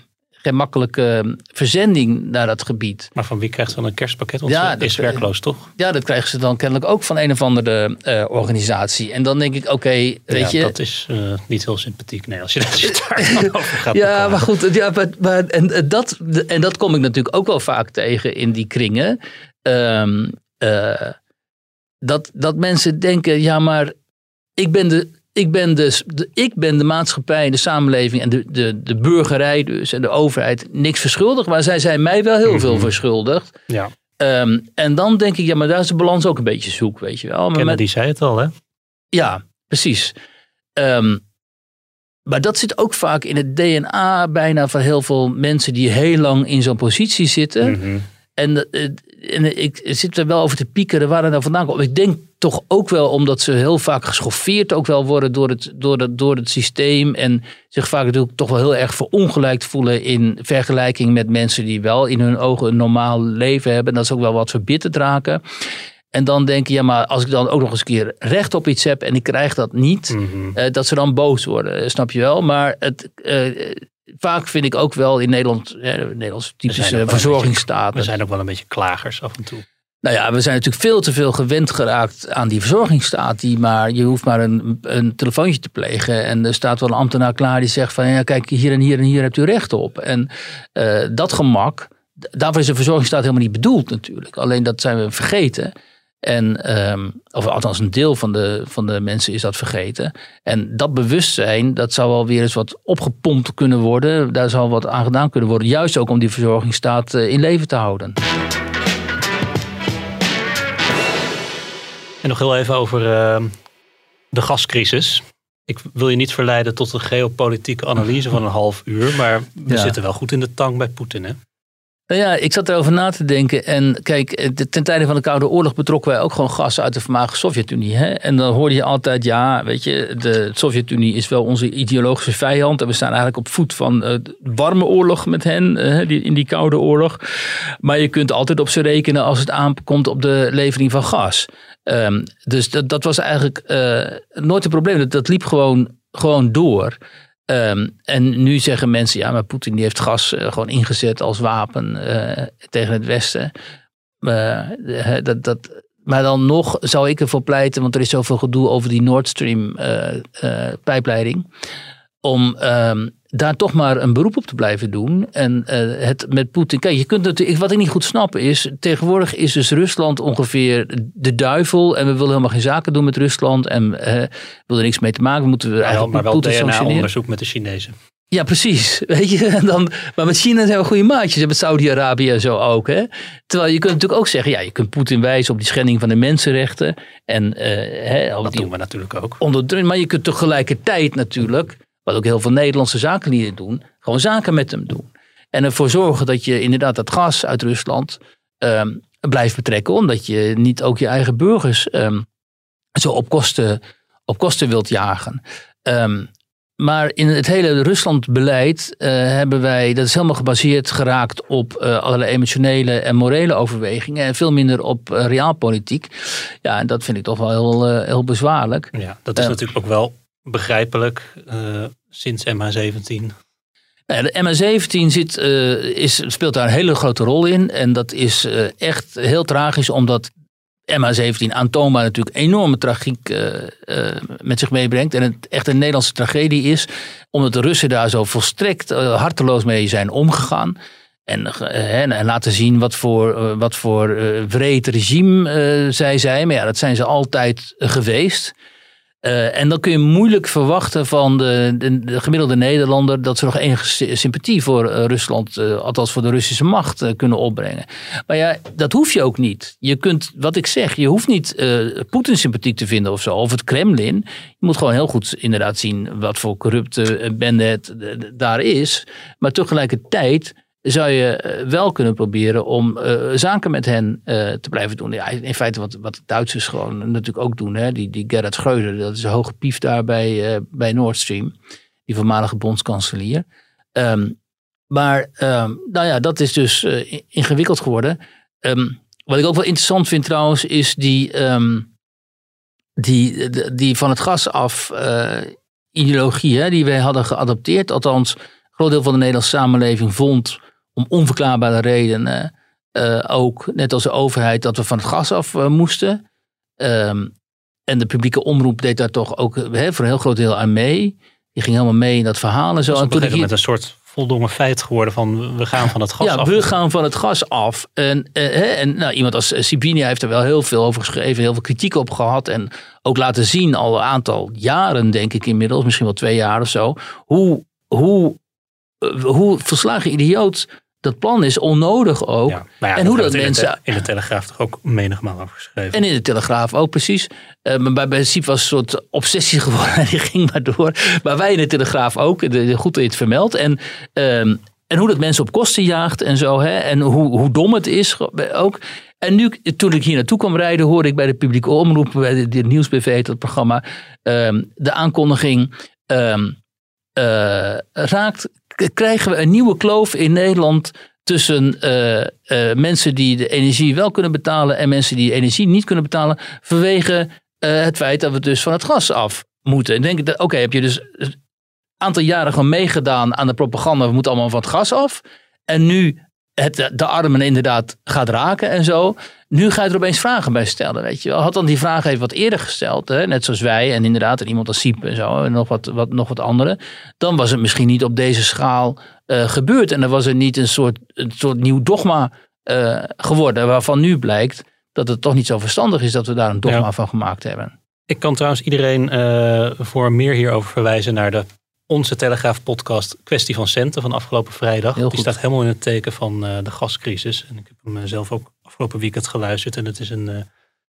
geen makkelijke verzending naar dat gebied. Maar van wie krijgt ze dan een kerstpakket? Want Ja, ze dat- is werkloos, toch? Ja, dat krijgen ze dan kennelijk ook van een of andere eh, organisatie. En dan denk ik, oké, weet ja, je... dat is eh, niet heel sympathiek. Nee, als je als je het daar dan over gaat Ja, beklagen. maar goed. Ja, maar, maar, en, dat, en dat kom ik natuurlijk ook wel vaak tegen in die kringen. Ehm, eh, dat, dat mensen denken, ja, maar ik ben de, ik ben de, de- ik ben de maatschappij, de samenleving en de, de, de burgerij dus en de overheid niks verschuldigd. Maar zij zijn mij wel heel veel verschuldigd. Ja, Ehm, en dan denk ik, ja, maar daar is de balans ook een beetje zoek, weet je wel. Maar met- Kennedy zei het al, hè? ja, precies. Ehm, maar dat zit ook vaak in het DNA bijna van heel veel mensen die heel lang in zo'n positie zitten. Mhm. En, eh, en ik zit er wel over te piekeren waar het nou vandaan komt. Ik denk toch ook wel omdat ze heel vaak geschoffeerd ook wel worden door het, door het, door het systeem. En zich vaak natuurlijk toch wel heel erg verongelijkt voelen in vergelijking met mensen die wel in hun ogen een normaal leven hebben. En dat ze ook wel wat verbitterd raken. En dan denken, ja, maar als ik dan ook nog eens een keer recht op iets heb en ik krijg dat niet, Mhm. eh, dat ze dan boos worden, eh, snap je wel. Maar het, eh, vaak vind ik ook wel in Nederland, eh, ook typische verzorgingsstaat. We zijn ook wel een beetje klagers af en toe. Nou ja, we zijn natuurlijk veel te veel gewend geraakt aan die verzorgingsstaat. Die maar, je hoeft maar een, een telefoontje te plegen. En er staat wel een ambtenaar klaar die zegt van... Ja, kijk, hier en hier en hier hebt u recht op. En eh, dat gemak, daarvoor is de verzorgingsstaat helemaal niet bedoeld natuurlijk. Alleen dat zijn we vergeten. En, ehm, of althans een deel van de, van de mensen is dat vergeten. En dat bewustzijn, dat zou wel weer eens wat opgepompt kunnen worden. Daar zou wat aan gedaan kunnen worden. Juist ook om die verzorgingsstaat eh, in leven te houden. En nog heel even over eh, de gascrisis. Ik wil je niet verleiden tot een geopolitieke analyse van een half uur. Maar we Ja. zitten wel goed in de tang bij Poetin, hè? Nou ja, ik zat erover na te denken. En kijk, eh, ten tijde van de Koude Oorlog betrokken wij ook gewoon gas uit de voormalige Sovjet-Unie. Hè? En dan hoorde je altijd, ja, weet je, de Sovjet-Unie is wel onze ideologische vijand. En we staan eigenlijk op voet van eh, de warme oorlog met hen, eh, die, in die Koude Oorlog. Maar je kunt altijd op ze rekenen als het aankomt op de levering van gas. Ehm, dus dat, was eigenlijk eh, nooit een probleem. Dat, liep gewoon, gewoon door. Ehm, en nu zeggen mensen, ja, maar Poetin die heeft gas eh, gewoon ingezet als wapen eh, tegen het Westen. Dat, dat, maar dan nog zou ik ervoor pleiten, want er is zoveel gedoe over die Nord Stream pijpleiding. Om ehm, daar toch maar een beroep op te blijven doen. En eh, het met Poetin. Kijk, je kunt natuurlijk. Wat ik niet goed snap is. Tegenwoordig is dus Rusland ongeveer de duivel. En we willen helemaal geen zaken doen met Rusland. En uh, we willen er niks mee te maken. We moeten Ja, wel, eigenlijk maar wel. DNA-onderzoek met de Chinezen. Ja, precies. [laughs] Weet je, dan, maar met China zijn we goede maatjes. En met Saudi-Arabië en zo ook. Hè? Terwijl je kunt natuurlijk ook zeggen, ja, je kunt Poetin wijzen op die schending van de mensenrechten. En, eh, hè, Dat die doen we natuurlijk ook. onder, maar je kunt tegelijkertijd natuurlijk, wat ook heel veel Nederlandse zakenlieden doen, gewoon zaken met hem doen. En ervoor zorgen dat je inderdaad dat gas uit Rusland ehm, blijft betrekken. Omdat je niet ook je eigen burgers ehm, zo op kosten, op kosten wilt jagen. Ehm, maar in het hele Ruslandbeleid eh, hebben wij, dat is helemaal gebaseerd geraakt op eh, allerlei emotionele en morele overwegingen. En veel minder op eh, realpolitiek. Ja, en dat vind ik toch wel heel, heel bezwaarlijk. Ja, dat is natuurlijk ook wel begrijpelijk sinds MH17. Nou de MH17 zit, eh, is, speelt daar een hele grote rol in. En dat is eh, echt heel tragisch, omdat MH17 aantoonbaar natuurlijk enorme tragiek eh, met zich meebrengt. En het echt een Nederlandse tragedie is, omdat de Russen daar zo volstrekt harteloos mee zijn omgegaan. En, laten zien wat voor, wat voor wreed regime zij zijn. Maar ja, dat zijn ze altijd geweest. Eh, en dan kun je moeilijk verwachten van de, de, de gemiddelde Nederlander dat ze nog enige sy- sympathie voor eh, Rusland, eh, althans voor de Russische macht, kunnen opbrengen. Maar ja, dat hoef je ook niet. Je kunt, wat ik zeg, je hoeft niet Poetin sympathiek te vinden of zo, of het Kremlin. Je moet gewoon heel goed inderdaad zien wat voor corrupte bende het daar is. Maar tegelijkertijd zou je eh, wel kunnen proberen om eh, zaken met hen eh, te blijven doen. Ja, in feite wat, wat de Duitsers gewoon natuurlijk ook doen. Hè? Die, die Gerhard Schreuder, dat is een hoge pief daar bij, bij Nord Stream. Die voormalige bondskanselier. Ehm, maar ehm, nou ja, dat is dus in- ingewikkeld geworden. Ehm, wat ik ook wel interessant vind trouwens, is die, die, die van het gas af ideologie hè, die wij hadden geadopteerd. Althans, een groot deel van de Nederlandse samenleving vond om onverklaarbare redenen eh, ook, net als de overheid, dat we van het gas af eh, moesten. Ehm, en de publieke omroep deed daar toch ook voor een heel groot deel aan mee. Die ging helemaal mee in dat verhaal en zo. Dat is op een gegeven moment een soort voldongen feit geworden van we gaan van het gas ja, af. we gaan van het gas af. En, eh, en nou, iemand als Sibinia heeft er wel heel veel over geschreven, heel veel kritiek op gehad. En ook laten zien, al een aantal jaren, denk ik inmiddels, misschien wel twee jaar of zo, hoe, hoe, hoe verslagen idioot dat plan is, onnodig ook. Ja, ja, en hoe dat in de mensen. in de Telegraaf toch ook menigmaal over geschreven. En in de Telegraaf ook precies. Eh, maar bij, bij Siep was een soort obsessie [laughs] geworden. En die ging maar door. Maar wij in de Telegraaf ook. De, goed dat je het vermeldt. En, ehm, en hoe dat mensen op kosten jaagt en zo. Hè? En hoe, hoe dom het is ook. En nu, toen ik hier naartoe kwam rijden, hoorde ik bij de publieke omroep, bij de, de Nieuwsbv, dat programma, ehm, de aankondiging. ehm, eh, raakt, krijgen we een nieuwe kloof in Nederland tussen eh, eh, mensen die de energie wel kunnen betalen en mensen die de energie niet kunnen betalen vanwege eh, het feit dat we dus van het gas af moeten. En denk ik, oké, heb je dus een aantal jaren gewoon meegedaan aan de propaganda, we moeten allemaal van het gas af. En nu het de armen inderdaad gaat raken en zo. Nu ga je er opeens vragen bij stellen, weet je wel. Had dan die vraag even wat eerder gesteld, hè? net zoals wij en inderdaad en iemand als Siep en zo en nog wat, wat, nog wat anderen. Dan was het misschien niet op deze schaal eh, gebeurd. En dan was er niet een soort, een soort nieuw dogma eh, geworden, waarvan nu blijkt dat het toch niet zo verstandig is dat we daar een dogma Ja. van gemaakt hebben. Ik kan trouwens iedereen eh, voor meer hierover verwijzen naar de onze Telegraaf podcast Kwestie van Centen van afgelopen vrijdag. Heel Die goed. staat helemaal in het teken van eh, de gascrisis. En ik heb hem eh, zelf ook afgelopen weekend geluisterd. En het is een eh,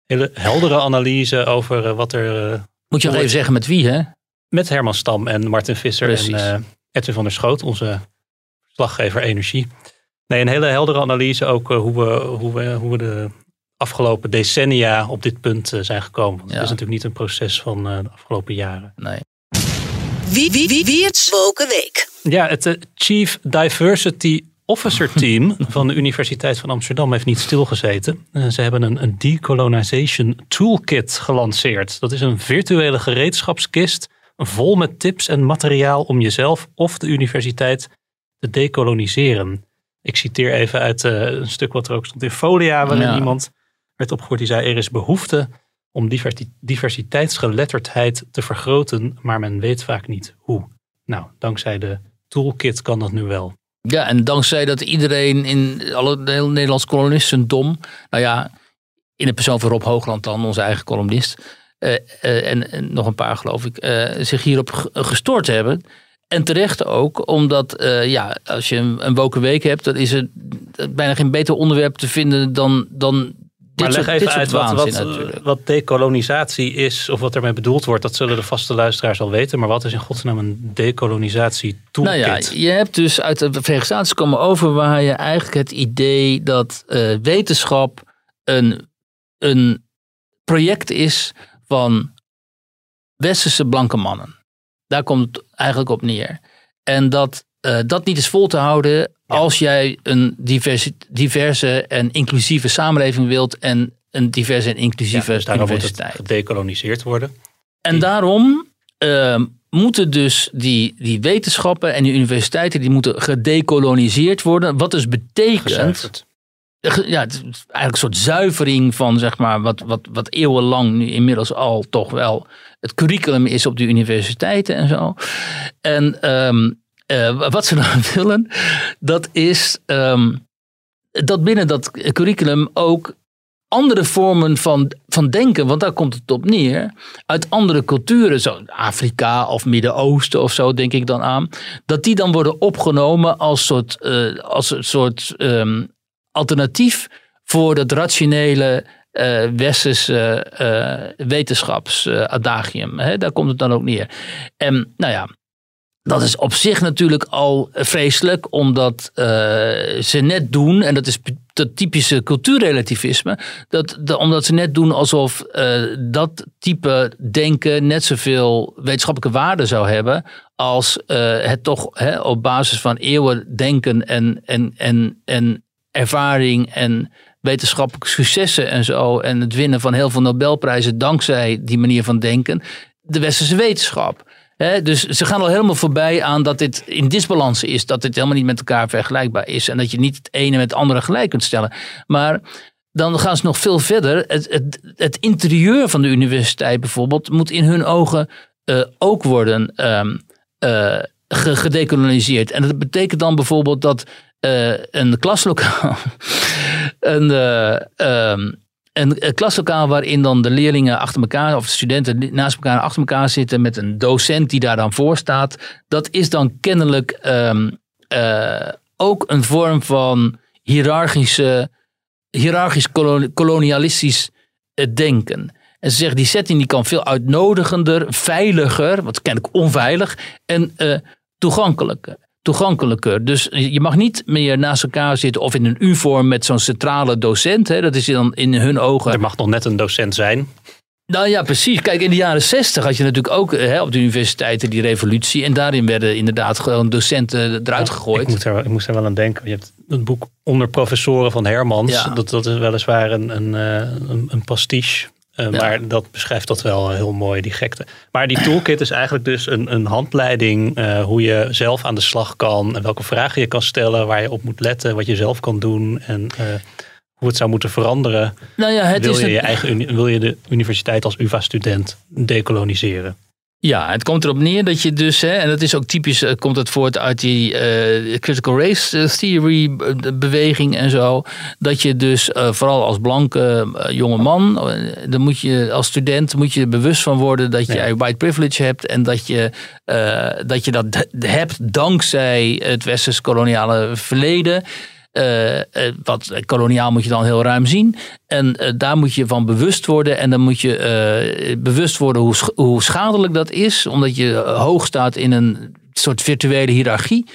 hele heldere analyse over wat er... Moet je nog even zeggen met wie, hè? met Herman Stam en Martin Visser Precies. en Edwin van der Schoot, onze slaggever energie. Nee, een hele heldere analyse ook hoe, we, hoe, we, hoe we de afgelopen decennia op dit punt zijn gekomen. Want Ja. Het is natuurlijk niet een proces van de afgelopen jaren. Nee. Wie, wie, wie, wie het Woken Week. Ja, het eh, Chief Diversity Officer Team van de Universiteit van Amsterdam heeft niet stilgezeten. Eh, ze hebben een, een Decolonization Toolkit gelanceerd. Dat is een virtuele gereedschapskist vol met tips en materiaal om jezelf of de universiteit te decoloniseren. Ik citeer even uit eh, een stuk wat er ook stond in Folia, waarin Ja. iemand werd opgehoord die zei: Er is behoefte om diversi- diversiteitsgeletterdheid te vergroten, maar men weet vaak niet hoe. Nou, dankzij de toolkit kan dat nu wel. Ja, en dankzij dat iedereen in alle de hele Nederlandse kolonisten dom, nou ja, in de persoon van Rob Hoogland dan, onze eigen columnist, eh, eh, en, nog een paar geloof ik, eh, zich hierop ge- gestoord hebben. En terecht ook, omdat ja, als je een, een week hebt, dan is er bijna geen beter onderwerp te vinden dan, dan Maar leg even uit wat, wat, wat decolonisatie is, of wat ermee bedoeld wordt. Dat zullen de vaste luisteraars al weten. Maar wat is in godsnaam een decolonisatie Nou toolkit? ja, je hebt dus uit de Verenigde Staten komen over waar je eigenlijk het idee dat eh, wetenschap een, een project is van westerse blanke mannen. Daar komt het eigenlijk op neer. En dat eh, dat niet is vol te houden als jij een diverse, diverse en inclusieve samenleving wilt en een diverse en Ja, inclusieve dus daarom moet het universiteit. gedecoloniseerd worden. En daarom eh, moeten dus die, die wetenschappen en die universiteiten die moeten gedecoloniseerd worden. Wat dus betekent Gezuiverd. ja, het is eigenlijk een soort zuivering van zeg maar, wat, wat, wat eeuwenlang nu inmiddels al toch wel het curriculum is op de universiteiten en zo. En ehm, eh, wat ze dan [laughs] willen, dat is ehm, dat binnen dat curriculum ook andere vormen van, van denken, want daar komt het op neer, uit andere culturen, zo Afrika of Midden-Oosten of zo, denk ik dan aan, dat die dan worden opgenomen als soort, eh, als een soort ehm, alternatief voor dat rationele eh westerse eh wetenschapsadagium. Daar komt het dan ook neer. En nou ja, dat is op zich natuurlijk al vreselijk, omdat eh, ze net doen, en dat is dat typische cultuurrelativisme, dat, de- omdat ze net doen alsof eh, dat type denken net zoveel wetenschappelijke waarde zou hebben als eh, het toch hè, op basis van eeuwen denken en, en, en, en ervaring en wetenschappelijke successen en zo, en het winnen van heel veel Nobelprijzen dankzij die manier van denken, de westerse wetenschap. Dus ze gaan al helemaal voorbij aan dat dit in disbalans is. Dat dit helemaal niet met elkaar vergelijkbaar is. En dat je niet het ene met het andere gelijk kunt stellen. Maar dan gaan ze nog veel verder. Het, het, het interieur van de universiteit bijvoorbeeld moet in hun ogen eh, ook worden ge- gedecoloniseerd. En dat betekent dan bijvoorbeeld dat eh, een klaslokaal, [laughs] een, eh, ehm, een, klaslokaal waarin dan de leerlingen achter elkaar, of de studenten naast elkaar achter elkaar zitten met een docent die daar dan voor staat, dat is dan kennelijk ehm, eh, ook een vorm van hiërarchische, hiërarchisch koloni- kolonialistisch eh, denken. En ze zeggen, die setting die kan veel uitnodigender, veiliger, wat kennelijk onveilig, en eh, toegankelijker. Toegankelijker. Dus je mag niet meer naast elkaar zitten of in een U-vorm met zo'n centrale docent. Hè. Dat is dan in hun ogen Er mag nog net een docent zijn. nou ja, precies. Kijk, in de jaren zestig had je natuurlijk ook eh, hè, op de universiteiten die revolutie. En daarin werden inderdaad gewoon docenten eruit gegooid. Ik, moet er, ik moest er wel aan denken. Je hebt het boek Onder professoren van Hermans. Ja. Dat, dat is weliswaar een, een, eh, een, een pastiche. Eh, Ja. Maar dat beschrijft dat wel heel mooi, die gekte. Maar die toolkit is eigenlijk dus een, een handleiding eh, hoe je zelf aan de slag kan. En welke vragen je kan stellen, waar je op moet letten, wat je zelf kan doen. En eh, hoe het zou moeten veranderen. Nou ja, het wil, is je je eigen, wil je de universiteit als UvA-student decoloniseren? Ja, het komt erop neer dat je dus, hè, en dat is ook typisch, eh, komt het voort uit die eh, critical race eh, theory beweging en zo. Dat je dus vooral als blanke eh, jonge man, dan moet je als student moet je er bewust van worden dat Ja. jij white privilege hebt en dat je, dat, je dat hebt dankzij het westers koloniale verleden. Eh, eh, wat koloniaal moet je dan heel ruim zien. En eh, daar moet je van bewust worden. En dan moet je bewust worden hoe, hoe schadelijk dat is. Omdat je hoog staat in een soort virtuele hiërarchie.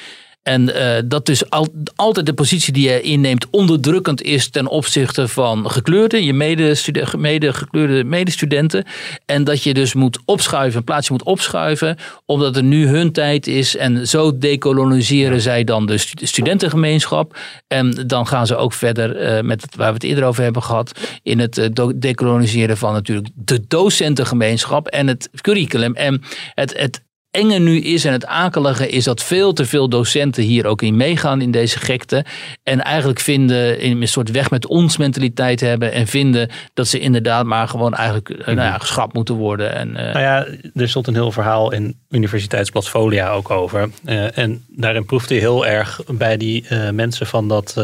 En eh, dat dus al, altijd de positie die je inneemt onderdrukkend is ten opzichte van gekleurde, je medestuden- medegekleurde medestudenten. En dat je dus moet opschuiven, een plaatsje moet opschuiven, omdat er nu hun tijd is. En zo decoloniseren zij dan de stu- studentengemeenschap. En dan gaan ze ook verder eh, met het, waar we het eerder over hebben gehad, in het eh, do- decoloniseren van natuurlijk de docentengemeenschap en het curriculum. En het, het enge nu is en het akelige is dat veel te veel docenten hier ook in meegaan in deze gekte. En eigenlijk vinden, in een soort weg met ons mentaliteit hebben. En vinden dat ze inderdaad maar gewoon eigenlijk eh, nou ja, geschrapt moeten worden. En, eh, Nou ja, er stond een heel verhaal in Universiteitsblad Folia ook over. Eh, en daarin proefde je heel erg bij die mensen van dat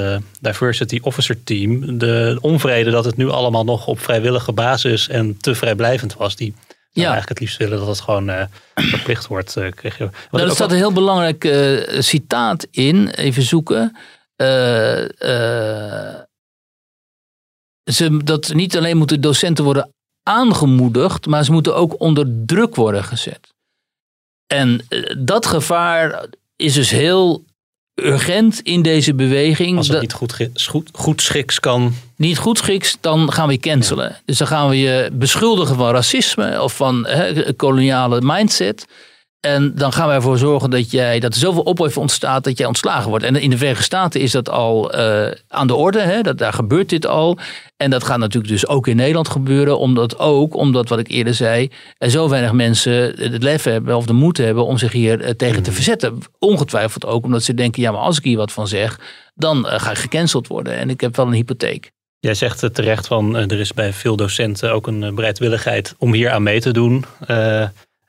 Diversity Officer Team... de onvrede dat het nu allemaal nog op vrijwillige basis en te vrijblijvend was. Die Ja. eigenlijk het liefst willen dat het gewoon eh, verplicht wordt. kreeg je. Nou, er staat een heel belangrijk eh, citaat in. Even zoeken. Ze, dat niet alleen moeten docenten worden aangemoedigd, maar ze moeten ook onder druk worden gezet. En dat gevaar is dus heel urgent in deze beweging. Als het Dat- niet goed, goed, goed schiks kan. niet goed schiks, dan gaan we je cancelen. Dus dan gaan we je beschuldigen van racisme of van hè, koloniale mindset. En dan gaan wij ervoor zorgen dat, jij, dat er zoveel ophef ontstaat dat jij ontslagen wordt. En in de Verenigde Staten is dat al eh, aan de orde. Hè? Dat, daar gebeurt dit al. En dat gaat natuurlijk dus ook in Nederland gebeuren. Omdat ook, omdat wat ik eerder zei, er zo weinig mensen het lef hebben of de moed hebben om zich hier eh, tegen te verzetten. Ongetwijfeld ook omdat ze denken, ja maar als ik hier wat van zeg, dan eh, ga ik gecanceld worden. En ik heb wel een hypotheek. Jij zegt het terecht van er is bij veel docenten ook een bereidwilligheid om hier aan mee te doen.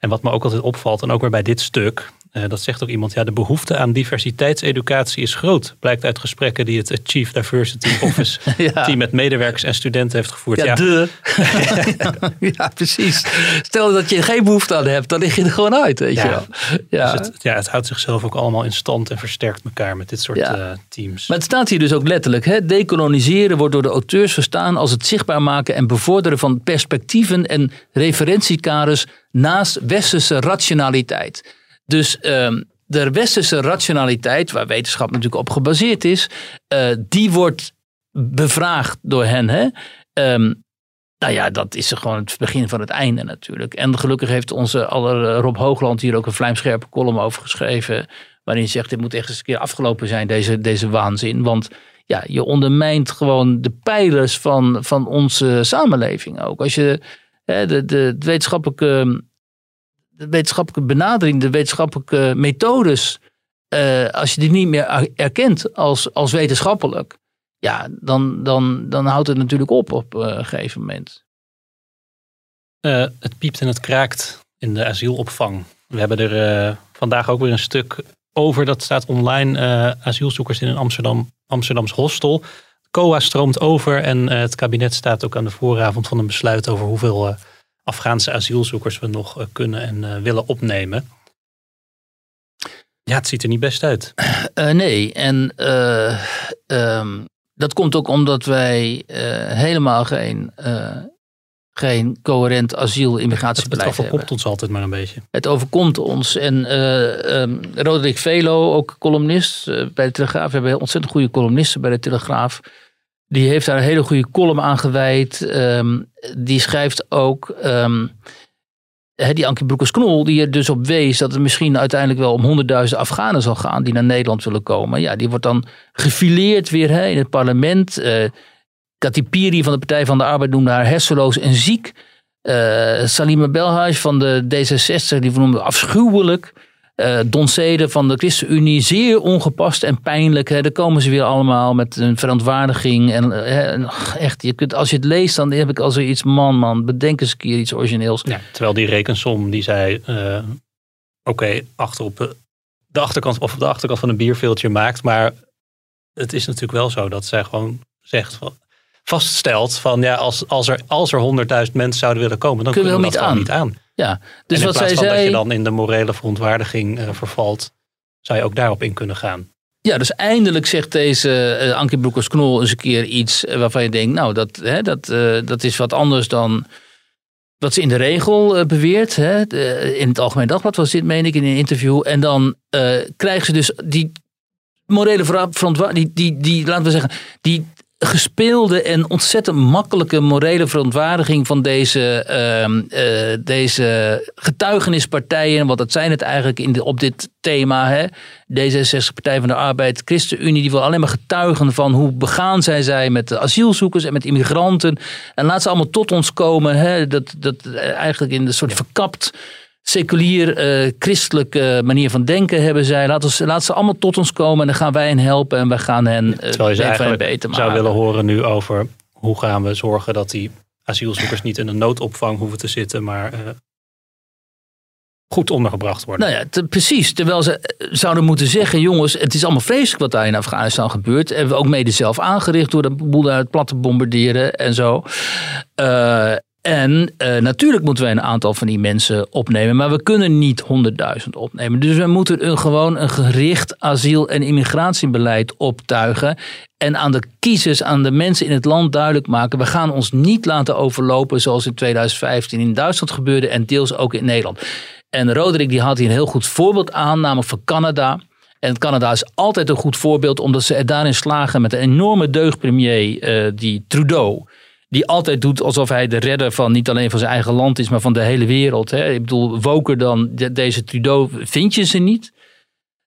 En wat me ook altijd opvalt, en ook weer bij dit stuk, eh, dat zegt ook iemand, ja, de behoefte aan diversiteitseducatie is groot. Blijkt uit gesprekken die het Chief Diversity [laughs] Office Ja. team met medewerkers en studenten heeft gevoerd. Ja, Ja, de. [laughs] ja, precies. Stel dat je geen behoefte aan hebt, dan lig je er gewoon uit, weet Ja. je wel. Ja. Dus het, ja, het houdt zichzelf ook allemaal in stand en versterkt elkaar met dit soort eh, teams. Maar het staat hier dus ook letterlijk. Hè? Decoloniseren wordt door de auteurs verstaan als het zichtbaar maken en bevorderen van perspectieven en referentiekaders naast westerse rationaliteit. Dus ehm, de westerse rationaliteit, waar wetenschap natuurlijk op gebaseerd is, eh, die wordt bevraagd door hen. Hè? Ehm, nou ja, dat is gewoon het begin van het einde natuurlijk. En gelukkig heeft onze aller Rob Hoogland hier ook een vlijmscherpe column over geschreven. Waarin hij zegt, dit moet echt eens een keer afgelopen zijn, deze, deze waanzin. Want ja, je ondermijnt gewoon de pijlers van, van onze samenleving ook. Als je hè, de, de wetenschappelijke, wetenschappelijke benadering, de wetenschappelijke methodes, eh, als je die niet meer erkent als, als wetenschappelijk, ja, dan, dan, dan houdt het natuurlijk op op eh, een gegeven moment. Eh, het piept en het kraakt in de asielopvang. We hebben er vandaag ook weer een stuk over. Dat staat online. asielzoekers in een Amsterdam, Amsterdams hostel. COA stroomt over en het kabinet staat ook aan de vooravond van een besluit over hoeveel Afghaanse asielzoekers we nog eh, kunnen en eh, willen opnemen. Ja, het ziet er niet best uit. Eh, nee, en eh, ehm, dat komt ook omdat wij helemaal geen, geen coherent asiel- Het, immigratiebeleid het overkomt hebben. ons altijd maar een beetje. Het overkomt ons. En ehm, Roderick Velo, ook columnist bij de Telegraaf. We hebben ontzettend goede columnisten bij de Telegraaf. Die heeft daar een hele goede column aan gewijd. Ehm, die schrijft ook... ehm, die Ankie Broekers-Knol, die er dus op wees dat het misschien uiteindelijk wel om honderdduizend Afghanen zal gaan die naar Nederland willen komen. Ja, die wordt dan gefileerd weer hè, in het parlement. Katipiri van de Partij van de Arbeid noemde haar hersenloos en ziek. Eh, Salima Belhaj van de D66, die noemde afschuwelijk. Don Sede van de ChristenUnie, zeer ongepast en pijnlijk. Hè. Daar komen ze weer allemaal met een verontwaardiging. En, eh, hè, echt, je kunt, als je het leest, dan heb ik als iets, man, man, bedenk eens een keer iets origineels. Ja, terwijl die rekensom die zei, eh, oké, achter op de, achterkant of op de achterkant van een bierveeltje maakt, maar het is natuurlijk wel zo dat zij gewoon zegt van, vaststelt van ja, als, als er als er honderdduizend mensen zouden willen komen, dan Kunnen we kunnen we dat gewoon niet aan. Ja, Dus en in wat plaats zij van dat zei. je dan in de morele verontwaardiging eh, vervalt, zou je ook daarop in kunnen gaan. Ja, dus eindelijk zegt deze eh, Ankie Broekers-Knol eens een keer iets eh, waarvan je denkt, nou, dat, hè, dat, dat is wat anders dan wat ze in de regel beweert. Hè. De- in het Algemeen Dagblad was dit, meen ik, in een interview. En dan krijgen ze dus die morele verontwaardiging, die, die, die, laten we zeggen, die gespeelde en ontzettend makkelijke morele verontwaardiging van deze, ehm, eh, deze getuigenispartijen. Want dat zijn het eigenlijk in op dit thema. Hè? D66, Partij van de Arbeid, ChristenUnie, die wil alleen maar getuigen van hoe begaan zij zijn met de asielzoekers en met immigranten. En laat ze allemaal tot ons komen. Hè? Dat, dat eh, eigenlijk in een soort verkapt seculier, eh, christelijke manier van denken hebben zij. Laat, ons, laat ze allemaal tot ons komen en dan gaan wij hen helpen en we gaan hen Terwijl je ze eigenlijk beter maken. zou willen horen nu over hoe gaan we zorgen dat die asielzoekers niet in een noodopvang hoeven te zitten, maar eh, goed ondergebracht worden. Nou ja, te- precies. Terwijl ze zouden moeten zeggen: jongens, het is allemaal vreselijk wat daar in Afghanistan gebeurt. Hebben we ook mede zelf aangericht door de boel daar het plat te bombarderen en zo. En eh, natuurlijk moeten wij een aantal van die mensen opnemen, maar we kunnen niet 100.000 opnemen. Dus we moeten een, gewoon een gericht asiel- en immigratiebeleid optuigen. En aan de kiezers, aan de mensen in het land duidelijk maken: we gaan ons niet laten overlopen zoals in 2015 in Duitsland gebeurde en deels ook in Nederland. En Roderick die had hier een heel goed voorbeeld aan, namelijk van Canada. En Canada is altijd een goed voorbeeld, omdat ze er daarin slagen met een enorme deugdpremier, eh, die Trudeau. Die altijd doet alsof hij de redder van niet alleen van zijn eigen land is, maar van de hele wereld. Hè. Ik bedoel, woker dan de- deze Trudeau vind je ze niet.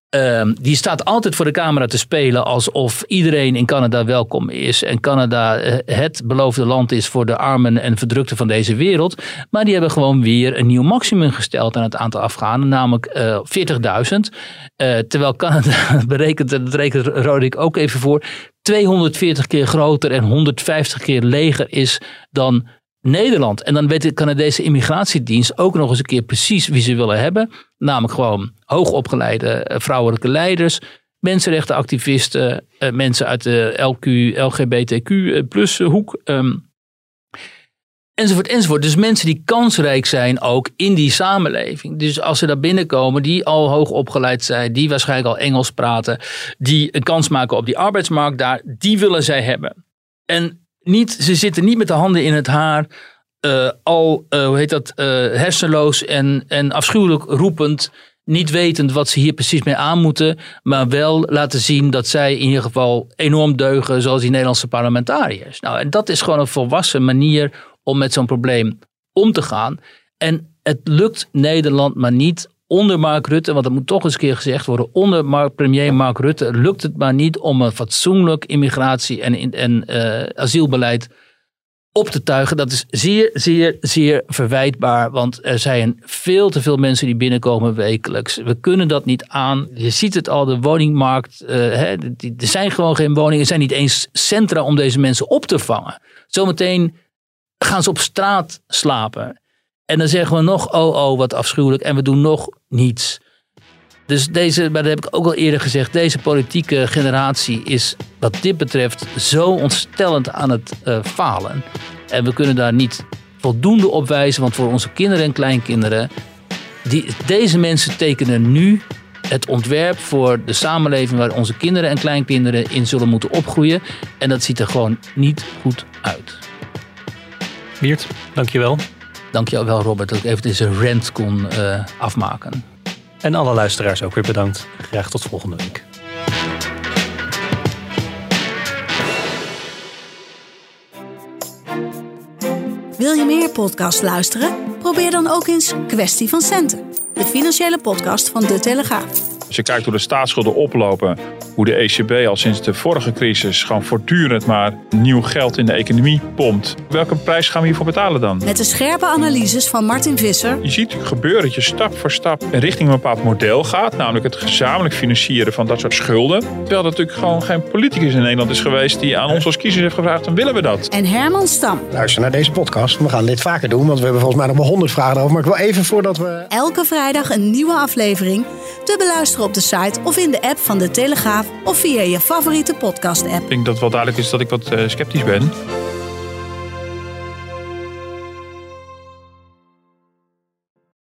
Ehm, die staat altijd voor de camera te spelen alsof iedereen in Canada welkom is. En Canada eh, het beloofde land is voor de armen en verdrukten van deze wereld. Maar die hebben gewoon weer een nieuw maximum gesteld aan het aantal Afghanen, namelijk eh 40.000. Eh, terwijl Canada [laughs] berekent, en dat rekent Roderick ook even voor, 240 keer groter en 150 keer leger is dan Nederland. En dan weet de Canadese immigratiedienst ook nog eens een keer precies wie ze willen hebben. Namelijk gewoon hoogopgeleide eh, vrouwelijke leiders, mensenrechtenactivisten, eh, mensen uit de LQ, LGBTQ plus hoek. ehm, enzovoort, enzovoort. Dus mensen die kansrijk zijn ook in die samenleving. Dus als ze daar binnenkomen, die al hoog opgeleid zijn, die waarschijnlijk al Engels praten, die een kans maken op die arbeidsmarkt daar, die willen zij hebben. En niet, ze zitten niet met de handen in het haar, eh, al, eh, hoe heet dat, eh, hersenloos en, en afschuwelijk roepend, niet wetend wat ze hier precies mee aan moeten, maar wel laten zien dat zij in ieder geval enorm deugen, zoals die Nederlandse parlementariërs. Nou, en dat is gewoon een volwassen manier om met zo'n probleem om te gaan. En het lukt Nederland maar niet onder Mark Rutte, want dat moet toch eens een keer gezegd worden, onder Mark, premier Mark Rutte lukt het maar niet om een fatsoenlijk immigratie- en, en eh, asielbeleid op te tuigen. Dat is zeer, zeer, zeer verwijtbaar, want er zijn veel te veel mensen die binnenkomen wekelijks. We kunnen dat niet aan. Je ziet het al, de woningmarkt, eh, hè, er zijn gewoon geen woningen, er zijn niet eens centra om deze mensen op te vangen. Zometeen gaan ze op straat slapen. En dan zeggen we nog, oh oh, wat afschuwelijk. En we doen nog niets. Dus deze, maar dat heb ik ook al eerder gezegd, deze politieke generatie is wat dit betreft zo ontstellend aan het eh, falen. En we kunnen daar niet voldoende op wijzen, want voor onze kinderen en kleinkinderen, die, deze mensen tekenen nu het ontwerp voor de samenleving waar onze kinderen en kleinkinderen in zullen moeten opgroeien. En dat ziet er gewoon niet goed uit. Wiert, dankjewel. Dank je wel, Robert, dat ik even deze rant kon eh, afmaken. En alle luisteraars ook weer bedankt. Graag tot volgende week. Wil je meer podcast luisteren? Probeer dan ook eens Kwestie van Centen. De financiële podcast van De Telegraaf. Als je kijkt hoe de staatsschulden oplopen, hoe de ECB al sinds de vorige crisis gewoon voortdurend maar nieuw geld in de economie pompt. Welke prijs gaan we hiervoor betalen dan? Met de scherpe analyses van Martin Visser Je ziet gebeuren dat je stap voor stap richting een bepaald model gaat, namelijk het gezamenlijk financieren van dat soort schulden. Terwijl er natuurlijk gewoon geen politicus in Nederland is geweest die aan ons als kiezers heeft gevraagd, dan willen we dat. en Herman Stam. Luister naar deze podcast. We gaan dit vaker doen, want we hebben volgens mij nog wel honderd vragen over. Maar ik wil even voordat we Elke vrijdag een nieuwe aflevering. Te beluisteren op de site of in de app van De Telegraaf of via je favoriete podcast-app. Ik denk dat wel duidelijk is dat ik wat eh, sceptisch ben.